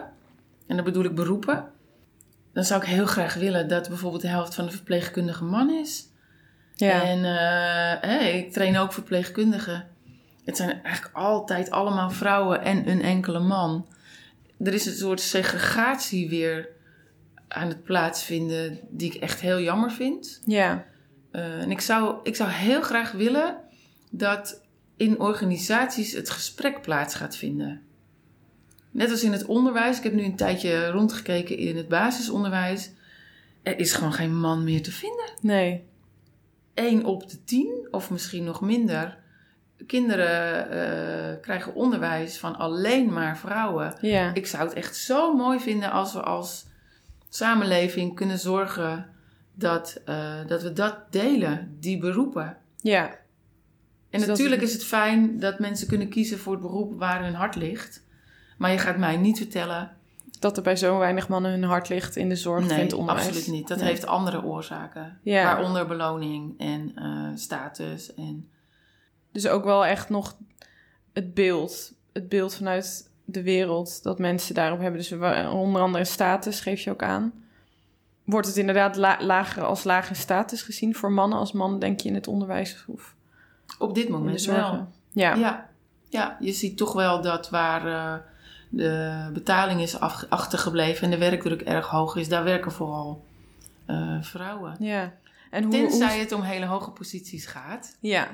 [SPEAKER 2] en dan bedoel ik beroepen, dan zou ik heel graag willen dat bijvoorbeeld de helft van de verpleegkundige man is.
[SPEAKER 1] Ja.
[SPEAKER 2] En eh, ik train ook verpleegkundigen. Het zijn eigenlijk altijd allemaal vrouwen en een enkele man. Er is een soort segregatie weer aan het plaatsvinden die ik echt heel jammer vind.
[SPEAKER 1] ja.
[SPEAKER 2] Eh, en ik zou, ik zou heel graag willen dat in organisaties het gesprek plaats gaat vinden. Net als in het onderwijs. Ik heb nu een tijdje rondgekeken in het basisonderwijs. Er is gewoon geen man meer te vinden.
[SPEAKER 1] Nee.
[SPEAKER 2] 1 op de 10, of misschien nog minder, kinderen eh, krijgen onderwijs van alleen maar vrouwen.
[SPEAKER 1] Ja.
[SPEAKER 2] Ik zou het echt zo mooi vinden als we als samenleving kunnen zorgen dat, eh, dat we dat delen, die beroepen.
[SPEAKER 1] Ja.
[SPEAKER 2] En
[SPEAKER 1] Dus
[SPEAKER 2] natuurlijk is het fijn dat mensen kunnen kiezen voor het beroep waar hun hart ligt. Maar je gaat mij niet vertellen.
[SPEAKER 1] Dat er bij zo weinig mannen hun hart ligt in de zorg
[SPEAKER 2] Nee,
[SPEAKER 1] het onderwijs.
[SPEAKER 2] absoluut niet. Dat
[SPEAKER 1] Nee.
[SPEAKER 2] heeft andere oorzaken.
[SPEAKER 1] Ja.
[SPEAKER 2] Waaronder beloning en eh, status. En
[SPEAKER 1] Dus ook wel echt nog het beeld. Het beeld vanuit de wereld dat mensen daarop hebben. Dus onder andere status geef je ook aan. Wordt het inderdaad la- lager als lage status gezien voor mannen als man, denk je, in het onderwijs of
[SPEAKER 2] op dit moment wel.
[SPEAKER 1] Ja.
[SPEAKER 2] Ja, ja, je ziet toch wel dat waar eh, de betaling is achtergebleven en de werkdruk erg hoog is, daar werken vooral eh, vrouwen.
[SPEAKER 1] ja. En hoe,
[SPEAKER 2] Tenzij
[SPEAKER 1] hoe-
[SPEAKER 2] het om hele hoge posities gaat,
[SPEAKER 1] ja,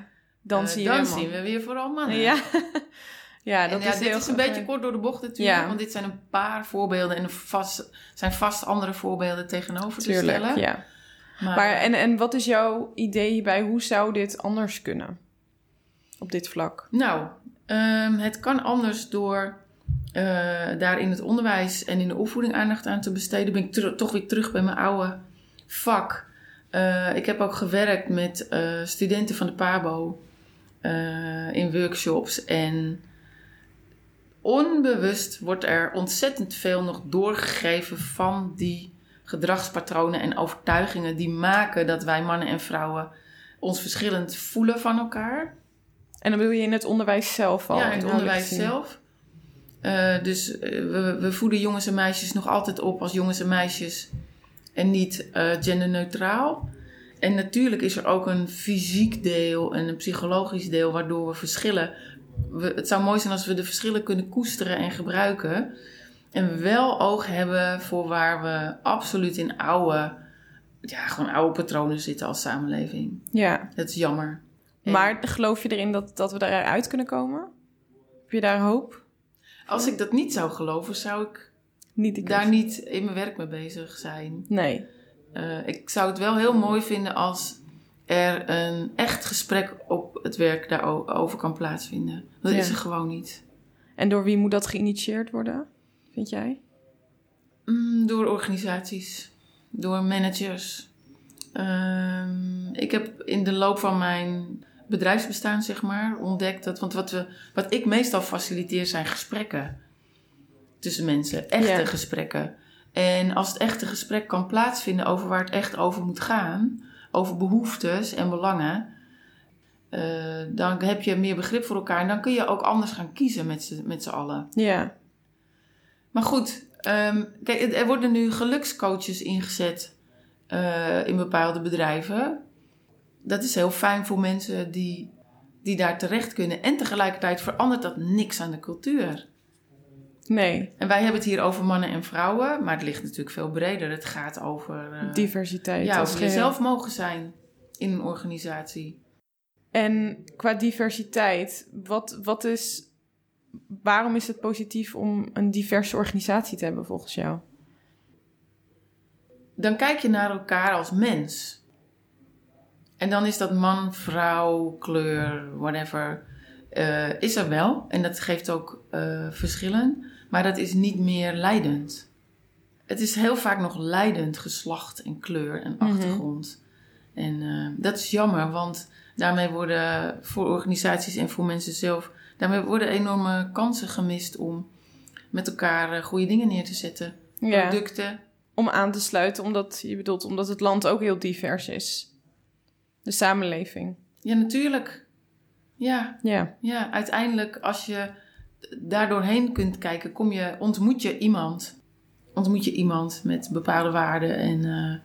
[SPEAKER 1] dan
[SPEAKER 2] eh,
[SPEAKER 1] zie je
[SPEAKER 2] dan
[SPEAKER 1] weer man.
[SPEAKER 2] zien we weer vooral mannen.
[SPEAKER 1] Ja, ja
[SPEAKER 2] En
[SPEAKER 1] dat
[SPEAKER 2] ja,
[SPEAKER 1] is
[SPEAKER 2] dit
[SPEAKER 1] heel
[SPEAKER 2] is een beetje kort door de bocht natuurlijk,
[SPEAKER 1] Ja.
[SPEAKER 2] want dit zijn een paar voorbeelden en er vast, zijn vast andere voorbeelden tegenover te
[SPEAKER 1] Tuurlijk,
[SPEAKER 2] stellen.
[SPEAKER 1] ja.
[SPEAKER 2] Maar,
[SPEAKER 1] Maar en, en wat is jouw idee hierbij? Hoe zou dit anders kunnen op dit vlak?
[SPEAKER 2] Nou, ehm, het kan anders door eh, daar in het onderwijs en in de opvoeding aandacht aan te besteden. Ben ik toch weer terug bij mijn oude vak. Eh, ik heb ook gewerkt met studenten van de PABO eh, in workshops. En onbewust wordt er ontzettend veel nog doorgegeven van die gedragspatronen en overtuigingen die maken dat wij mannen en vrouwen ons verschillend voelen van elkaar.
[SPEAKER 1] En dan bedoel je in het onderwijs zelf al?
[SPEAKER 2] Ja, in het onderwijs zelf. Eh, dus eh, we, we voeden jongens en meisjes nog altijd op als jongens en meisjes en niet genderneutraal. En natuurlijk is er ook een fysiek deel en een psychologisch deel waardoor we verschillen we, het zou mooi zijn als we de verschillen kunnen koesteren en gebruiken. En wel oog hebben voor waar we absoluut in oude, ja, gewoon oude patronen zitten als samenleving.
[SPEAKER 1] Ja.
[SPEAKER 2] Dat is jammer. En
[SPEAKER 1] Maar geloof je erin dat, dat we eruit kunnen komen? Heb je daar hoop?
[SPEAKER 2] als ik dat niet zou geloven, zou ik
[SPEAKER 1] Niet
[SPEAKER 2] daar niet in mijn werk mee bezig zijn.
[SPEAKER 1] Nee.
[SPEAKER 2] Eh, ik zou het wel heel mooi vinden als er een echt gesprek op het werk daarover kan plaatsvinden. Dat
[SPEAKER 1] Ja.
[SPEAKER 2] is er gewoon niet.
[SPEAKER 1] En door wie moet dat geïnitieerd worden, vind jij?
[SPEAKER 2] Mm, door organisaties, door managers. Ehm, ik heb in de loop van mijn bedrijfsbestaan, zeg maar, ontdekt dat. Want wat, we, wat ik meestal faciliteer zijn gesprekken tussen mensen, echte
[SPEAKER 1] Ja.
[SPEAKER 2] gesprekken. En als het echte gesprek kan plaatsvinden over waar het echt over moet gaan, over behoeftes en belangen, eh, dan heb je meer begrip voor elkaar en dan kun je ook anders gaan kiezen met z'n- allen.
[SPEAKER 1] Ja.
[SPEAKER 2] Maar goed, ehm, kijk, er worden nu gelukscoaches ingezet eh, in bepaalde bedrijven. Dat is heel fijn voor mensen die, die daar terecht kunnen. En tegelijkertijd verandert dat niks aan de cultuur.
[SPEAKER 1] Nee.
[SPEAKER 2] En wij hebben het hier over mannen en vrouwen, maar het ligt natuurlijk veel breder. Het gaat over, eh,
[SPEAKER 1] Diversiteit.
[SPEAKER 2] ja, over
[SPEAKER 1] geheel.
[SPEAKER 2] jezelf mogen zijn in een organisatie.
[SPEAKER 1] En qua diversiteit, wat, wat is. Waarom is het positief om een diverse organisatie te hebben volgens jou?
[SPEAKER 2] dan kijk je naar elkaar als mens. En dan is dat man, vrouw, kleur, whatever, eh, is er wel. En dat geeft ook eh, verschillen. Maar dat is niet meer leidend. Het is heel vaak nog leidend, geslacht en kleur en
[SPEAKER 1] Mhm.
[SPEAKER 2] achtergrond. En eh, dat is jammer, want daarmee worden voor organisaties en voor mensen zelf... daarmee worden enorme kansen gemist om met elkaar goede dingen neer te zetten.
[SPEAKER 1] Ja.
[SPEAKER 2] Producten,
[SPEAKER 1] Om aan te sluiten, omdat je bedoelt, omdat het land ook heel divers is. De samenleving.
[SPEAKER 2] Ja, natuurlijk. Ja,
[SPEAKER 1] Ja.
[SPEAKER 2] ja, uiteindelijk als je daar doorheen kunt kijken, kom je, ontmoet je iemand. Ontmoet je iemand met bepaalde waarden en eh,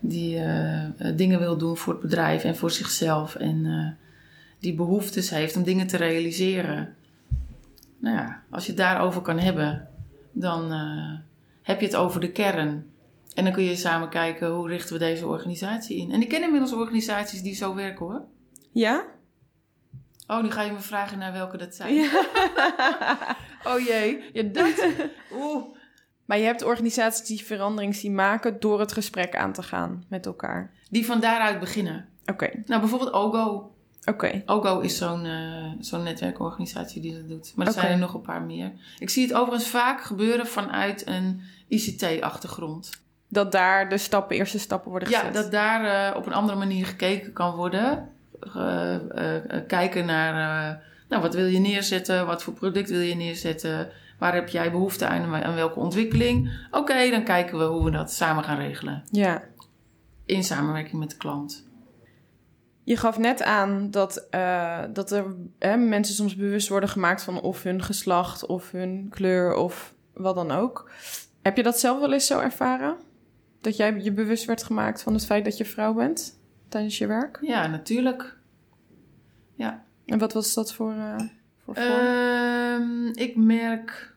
[SPEAKER 2] die eh, eh, dingen wil doen voor het bedrijf en voor zichzelf. En die behoeftes heeft om dingen te realiseren. Nou ja, als je het daarover kan hebben, dan heb je het over de kern. En dan kun je samen kijken hoe richten we deze organisatie in. En ik ken inmiddels organisaties die zo werken hoor.
[SPEAKER 1] Ja?
[SPEAKER 2] Oh, nu ga je me vragen naar welke dat zijn.
[SPEAKER 1] ja.
[SPEAKER 2] Oh jee, ja, dat. Oeh.
[SPEAKER 1] Maar je hebt organisaties die verandering zien maken door het gesprek aan te gaan met elkaar.
[SPEAKER 2] Die van daaruit beginnen.
[SPEAKER 1] Oké,
[SPEAKER 2] Nou, bijvoorbeeld OGO.
[SPEAKER 1] oké.
[SPEAKER 2] OGO is zo'n eh, zo'n netwerkorganisatie die dat doet. Maar er zijn er nog een paar meer. Ik zie het overigens vaak gebeuren vanuit een ICT-achtergrond.
[SPEAKER 1] Dat daar de stappen, eerste stappen worden gezet.
[SPEAKER 2] Ja, dat daar eh, op een andere manier gekeken kan worden. Eh, eh, eh, kijken naar, nou, wat wil je neerzetten? Wat voor product wil je neerzetten? Waar heb jij behoefte aan? Aan welke ontwikkeling? Oké, dan kijken we hoe we dat samen gaan regelen.
[SPEAKER 1] Ja.
[SPEAKER 2] In samenwerking met de klant.
[SPEAKER 1] Je gaf net aan dat, dat er hè, mensen soms bewust worden gemaakt van of hun geslacht of hun kleur of wat dan ook. Heb je dat zelf wel eens zo ervaren? Dat jij je bewust werd gemaakt van het feit dat je vrouw bent tijdens je werk?
[SPEAKER 2] Ja, natuurlijk. Ja.
[SPEAKER 1] En wat was dat voor, eh voor?
[SPEAKER 2] Ehm, ik merk,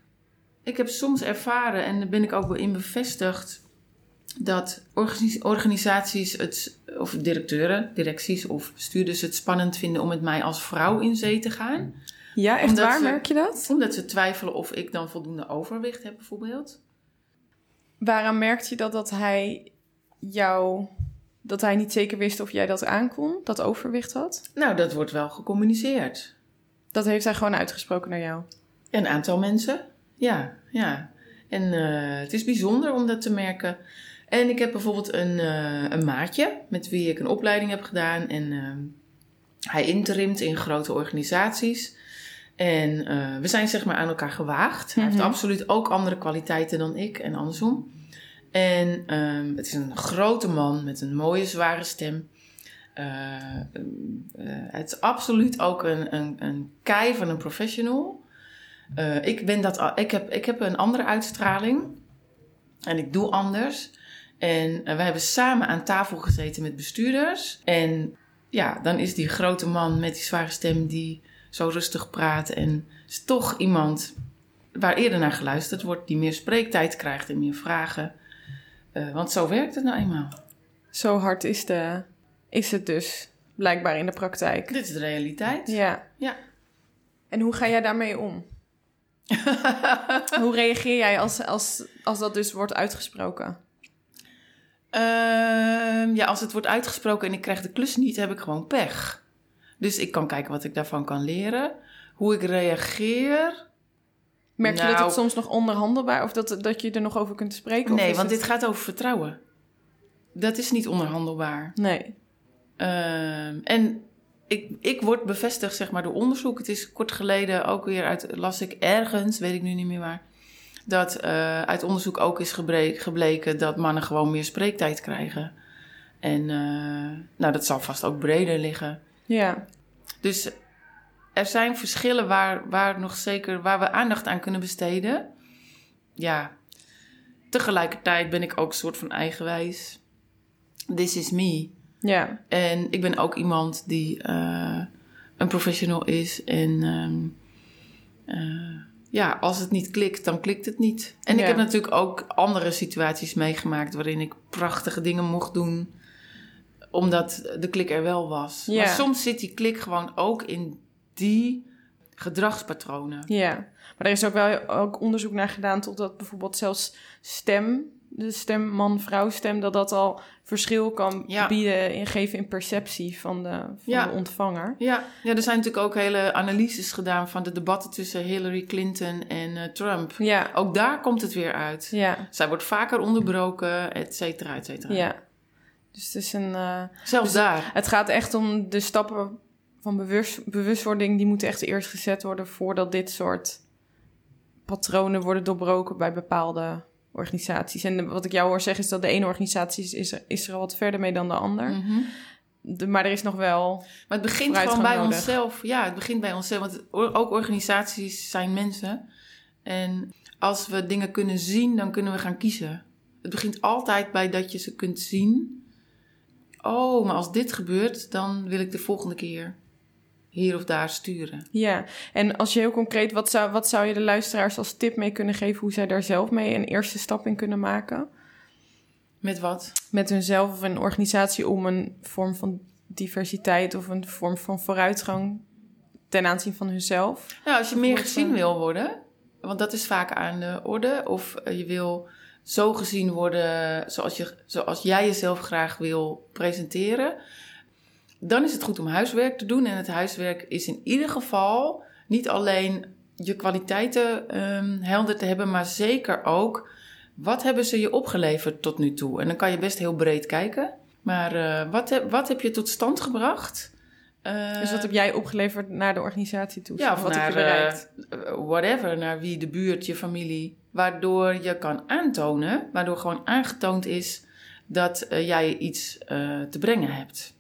[SPEAKER 2] ik heb soms ervaren en daar ben ik ook wel in bevestigd, dat organis- organisaties het, of directeuren, directies of bestuurders het spannend vinden om met mij als vrouw in zee te gaan.
[SPEAKER 1] ja, echt
[SPEAKER 2] omdat
[SPEAKER 1] waar?
[SPEAKER 2] ze-
[SPEAKER 1] Merk je dat?
[SPEAKER 2] Omdat ze twijfelen of ik dan voldoende overwicht heb, bijvoorbeeld.
[SPEAKER 1] Waaraan merkte je dat, dat hij jou... Dat hij niet zeker wist of jij dat aankon, dat overwicht had?
[SPEAKER 2] Nou, dat wordt wel gecommuniceerd.
[SPEAKER 1] Dat heeft hij gewoon uitgesproken naar jou.
[SPEAKER 2] Een aantal mensen, ja, ja. En eh, het is bijzonder om dat te merken. En ik heb bijvoorbeeld een, eh, een maatje met wie ik een opleiding heb gedaan. En eh, hij interimt in grote organisaties. En we zijn zeg maar aan elkaar gewaagd. Hij heeft
[SPEAKER 1] Mhm.
[SPEAKER 2] absoluut ook andere kwaliteiten dan ik en andersom. En ehm, het is een grote man met een mooie zware stem. Eh, eh, het is absoluut ook een, een, een kei van een professional. Eh, ik, ben dat, ik, heb, ik heb een andere uitstraling. En ik doe anders. En eh, we hebben samen aan tafel gezeten met bestuurders. En ja, dan is die grote man met die zware stem... die zo rustig praat. En is toch iemand waar eerder naar geluisterd wordt, die meer spreektijd krijgt en meer vragen. Uh, want zo werkt het nou eenmaal.
[SPEAKER 1] Zo hard is, de, is het dus blijkbaar in de praktijk.
[SPEAKER 2] Dit is de realiteit.
[SPEAKER 1] Ja.
[SPEAKER 2] Ja.
[SPEAKER 1] En hoe ga jij daarmee om? hoe reageer jij als, als, als dat dus wordt uitgesproken?
[SPEAKER 2] Uh, ja, als het wordt uitgesproken en ik krijg de klus niet, heb ik gewoon pech. Dus ik kan kijken wat ik daarvan kan leren. Hoe ik reageer.
[SPEAKER 1] Merk je dat het nou. soms nog onderhandelbaar of dat, dat je er nog over kunt spreken?
[SPEAKER 2] Nee, want dit gaat over vertrouwen. Dat is niet onderhandelbaar.
[SPEAKER 1] Nee.
[SPEAKER 2] Uh, en ik, ik word bevestigd zeg maar, door onderzoek. Het is kort geleden ook weer uit, las ik ergens, weet ik nu niet meer waar, dat uh, uit onderzoek ook is gebleken dat mannen gewoon meer spreektijd krijgen. En uh, nou, dat zal vast ook breder liggen.
[SPEAKER 1] Ja.
[SPEAKER 2] Dus er zijn verschillen waar, waar nog zeker waar we aandacht aan kunnen besteden. Ja. Tegelijkertijd ben ik ook een soort van eigenwijs. This is me.
[SPEAKER 1] Ja.
[SPEAKER 2] En ik ben ook iemand die uh, een professional is. En uh, ja, als het niet klikt, dan klikt het niet. En ja. ik heb natuurlijk ook andere situaties meegemaakt waarin ik prachtige dingen mocht doen omdat de klik er wel was. Ja. Maar soms zit die klik gewoon ook in die gedragspatronen.
[SPEAKER 1] Ja, maar er is ook wel ook onderzoek naar gedaan totdat bijvoorbeeld zelfs stem, de stem man-vrouw stem, dat dat al verschil kan bieden en geven in perceptie van de, van
[SPEAKER 2] ja.
[SPEAKER 1] de ontvanger.
[SPEAKER 2] Ja. ja, er zijn natuurlijk ook hele analyses gedaan van de debatten tussen Hillary Clinton en uh, Trump.
[SPEAKER 1] Ja.
[SPEAKER 2] Ook daar komt het weer uit.
[SPEAKER 1] Ja.
[SPEAKER 2] Zij wordt vaker onderbroken, et cetera, et cetera.
[SPEAKER 1] Ja. Dus het is een. Uh,
[SPEAKER 2] Zelfs
[SPEAKER 1] dus
[SPEAKER 2] daar.
[SPEAKER 1] Het gaat echt om de stappen van bewust, bewustwording. Die moeten echt eerst gezet worden voordat dit soort patronen worden doorbroken bij bepaalde organisaties. En wat ik jou hoor zeggen is dat de ene organisatie is, is, er, is er al wat verder mee dan de ander.
[SPEAKER 2] Mm -hmm.
[SPEAKER 1] de, maar er is nog wel.
[SPEAKER 2] Maar het begint gewoon bij nodig. onszelf. Ja, het begint bij onszelf. Want ook organisaties zijn mensen. En als we dingen kunnen zien, dan kunnen we gaan kiezen. Het begint altijd bij dat je ze kunt zien. Oh, maar als dit gebeurt, dan wil ik de volgende keer hier of daar sturen.
[SPEAKER 1] Ja, en als je heel concreet, wat zou, wat zou je de luisteraars als tip mee kunnen geven hoe zij daar zelf mee een eerste stap in kunnen maken?
[SPEAKER 2] Met wat?
[SPEAKER 1] Met hunzelf of een organisatie om een vorm van diversiteit of een vorm van vooruitgang ten aanzien van hunzelf.
[SPEAKER 2] Nou, als je meer gezien wil worden, want dat is vaak aan de orde, of je wil zo gezien worden zoals, je, zoals jij jezelf graag wil presenteren, dan is het goed om huiswerk te doen. En het huiswerk is in ieder geval niet alleen je kwaliteiten um, helder te hebben, maar zeker ook wat hebben ze je opgeleverd tot nu toe. En dan kan je best heel breed kijken. Maar uh, wat, heb, wat heb je tot stand gebracht?
[SPEAKER 1] Uh, dus wat heb jij opgeleverd naar de organisatie toe?
[SPEAKER 2] Ja, of
[SPEAKER 1] wat
[SPEAKER 2] naar,
[SPEAKER 1] heb je bereikt?
[SPEAKER 2] Uh, whatever, naar wie, de buurt, je familie. Waardoor je kan aantonen, waardoor gewoon aangetoond is dat jij iets te brengen hebt.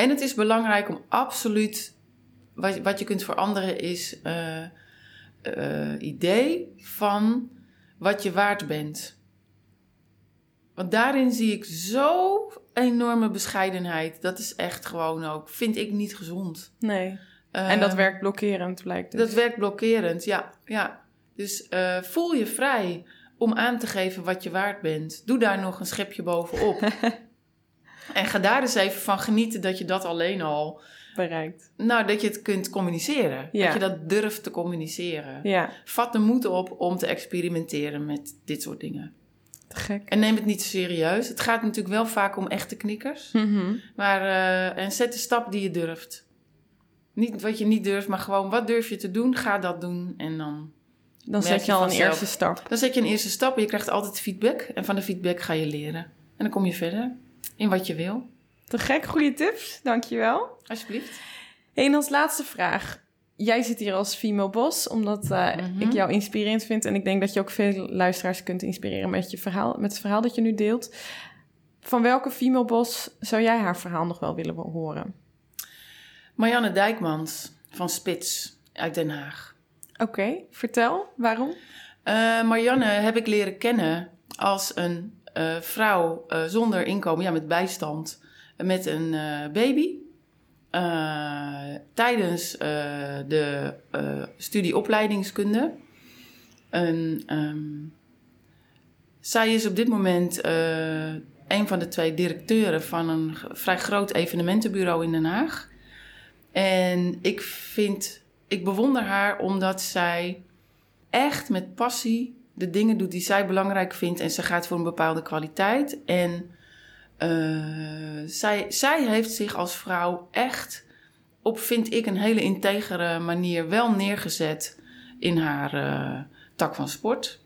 [SPEAKER 2] En het is belangrijk om absoluut, wat, wat je kunt veranderen is idee van wat je waard bent. Want daarin zie ik zo enorme bescheidenheid. Dat is echt gewoon ook, vind ik niet gezond.
[SPEAKER 1] Nee. Uh, en dat werkt blokkerend, blijkt dus.
[SPEAKER 2] Dat werkt blokkerend, ja. ja. Dus uh, voel je vrij om aan te geven wat je waard bent. Doe daar nog een schepje bovenop. en ga daar eens even van genieten dat je dat alleen al...
[SPEAKER 1] Bereikt.
[SPEAKER 2] Nou, dat je het kunt communiceren.
[SPEAKER 1] Ja.
[SPEAKER 2] Dat je dat durft te communiceren.
[SPEAKER 1] Ja.
[SPEAKER 2] Vat de moed op om te experimenteren met dit soort dingen.
[SPEAKER 1] Gek.
[SPEAKER 2] En neem het niet serieus. Het gaat natuurlijk wel vaak om echte knikkers.
[SPEAKER 1] Mm -hmm.
[SPEAKER 2] Maar uh, en zet de stap die je durft. Niet wat je niet durft, maar gewoon wat durf je te doen? Ga dat doen en dan.
[SPEAKER 1] Dan zet je al een eerste stap.
[SPEAKER 2] Dan zet je een eerste stap en je krijgt altijd feedback. En van de feedback ga je leren. En dan kom je verder in wat je wil.
[SPEAKER 1] Te gek, goede tips. Dankjewel.
[SPEAKER 2] Alsjeblieft.
[SPEAKER 1] En als laatste vraag jij zit hier als female boss, omdat uh, mm -hmm. ik jou inspirerend vind. En ik denk dat je ook veel luisteraars kunt inspireren met, je verhaal, met het verhaal dat je nu deelt. Van welke female boss zou jij haar verhaal nog wel willen horen?
[SPEAKER 2] Marianne Dijkmans van Spits uit Den Haag.
[SPEAKER 1] Oké, okay, vertel. Waarom?
[SPEAKER 2] Uh, Marianne heb ik leren kennen als een vrouw zonder inkomen, ja, met bijstand, met een baby. uh, tijdens de studie opleidingskunde. En, um, zij is op dit moment een van de twee directeuren van een vrij groot evenementenbureau in Den Haag. En ik vind, ik bewonder haar omdat zij echt met passie de dingen doet die zij belangrijk vindt en ze gaat voor een bepaalde kwaliteit. En uh, zij, zij heeft zich als vrouw echt op, vind ik, een hele integere manier wel neergezet in haar uh, tak van sport,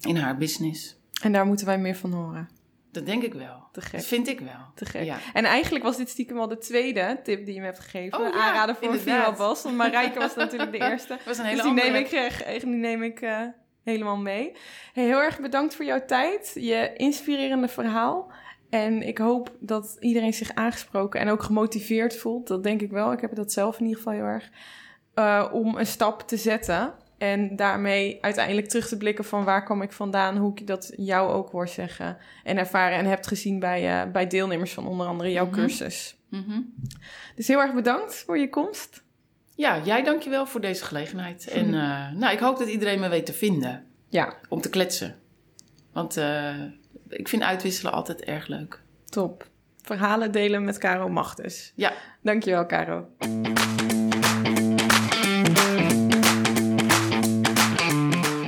[SPEAKER 2] in haar business.
[SPEAKER 1] En daar moeten wij meer van horen.
[SPEAKER 2] Dat denk ik wel.
[SPEAKER 1] Te gek.
[SPEAKER 2] Dat vind ik wel.
[SPEAKER 1] Te gek. Ja. En eigenlijk was dit stiekem al de tweede tip die je me hebt gegeven.
[SPEAKER 2] Oh, ja,
[SPEAKER 1] Aanraden voor
[SPEAKER 2] inderdaad.
[SPEAKER 1] een female Want Marijke was natuurlijk de eerste.
[SPEAKER 2] Dat was een hele
[SPEAKER 1] dus die
[SPEAKER 2] andere.
[SPEAKER 1] neem ik, eh, die neem ik uh, helemaal mee. Hey, heel erg bedankt voor jouw tijd. Je inspirerende verhaal. En ik hoop dat iedereen zich aangesproken en ook gemotiveerd voelt. Dat denk ik wel. Ik heb dat zelf in ieder geval heel erg. Uh, om een stap te zetten. En daarmee uiteindelijk terug te blikken van waar kom ik vandaan. Hoe ik dat jou ook hoor zeggen. En ervaren en hebt gezien bij, uh, bij deelnemers van onder andere jouw
[SPEAKER 2] Mm -hmm.
[SPEAKER 1] cursus.
[SPEAKER 2] Mm -hmm.
[SPEAKER 1] Dus heel erg bedankt voor je komst.
[SPEAKER 2] Ja, jij dankjewel voor deze gelegenheid. En uh, nou, ik hoop dat iedereen me weet te vinden.
[SPEAKER 1] Ja.
[SPEAKER 2] Om te kletsen. Want uh, ik vind uitwisselen altijd erg leuk.
[SPEAKER 1] Top. Verhalen delen met Caro mag dus.
[SPEAKER 2] Ja.
[SPEAKER 1] Dankjewel, Caro.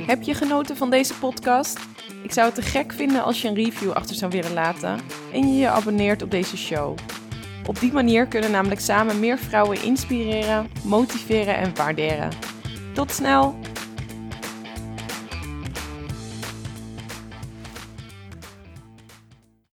[SPEAKER 1] Heb je genoten van deze podcast? Ik zou het te gek vinden als je een review achter zou willen laten en je je abonneert op deze show. Op die manier kunnen namelijk samen meer vrouwen inspireren, motiveren en waarderen. Tot snel!